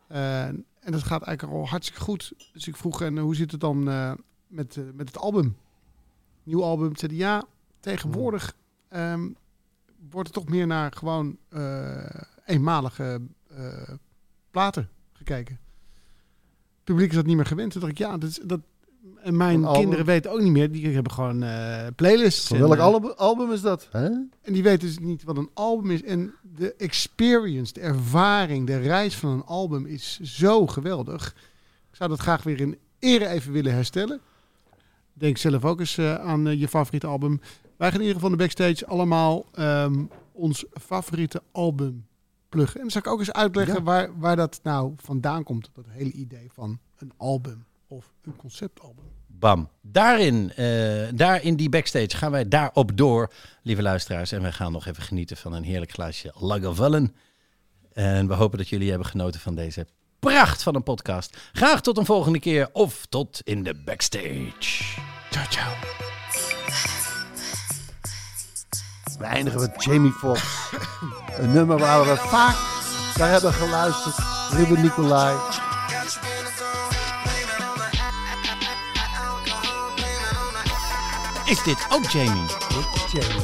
Eh, en dat gaat eigenlijk al hartstikke goed. Dus ik vroeg, en hoe zit het dan eh, met, eh, met het album? Nieuw album. Zeiden ja, tegenwoordig ehm, wordt het toch meer naar gewoon eenmalige platen gekeken. Het publiek is dat niet meer gewend. Toen dacht ik, ja, dat, dat en mijn Een album? kinderen weten ook niet meer. Die hebben gewoon eh, playlists. Van welk eh, album, album is dat? Hè? en die weten dus niet wat een album is. En de experience, de ervaring, de reis van een album is zo geweldig. Ik zou dat graag weer in ere even willen herstellen. Denk zelf ook eens eh, aan je favoriete album. Wij gaan in ieder geval de backstage allemaal ehm, ons favoriete album pluggen. En dan zal ik ook eens uitleggen Ja. waar, waar dat nou vandaan komt. Dat hele idee van een album of een conceptalbum. Bam. Daarin, eh, daar in die backstage gaan wij daarop door, lieve luisteraars. En wij gaan nog even genieten van een heerlijk glaasje Lagavulin. En we hopen dat jullie hebben genoten van deze pracht van een podcast. Graag tot een volgende keer of tot in de backstage. Ciao, ciao. We eindigen met Jamie Foxx. een nummer waar we vaak naar hebben geluisterd. Ruben Nicolai. Is dit ook oh, Jamie? Jamie.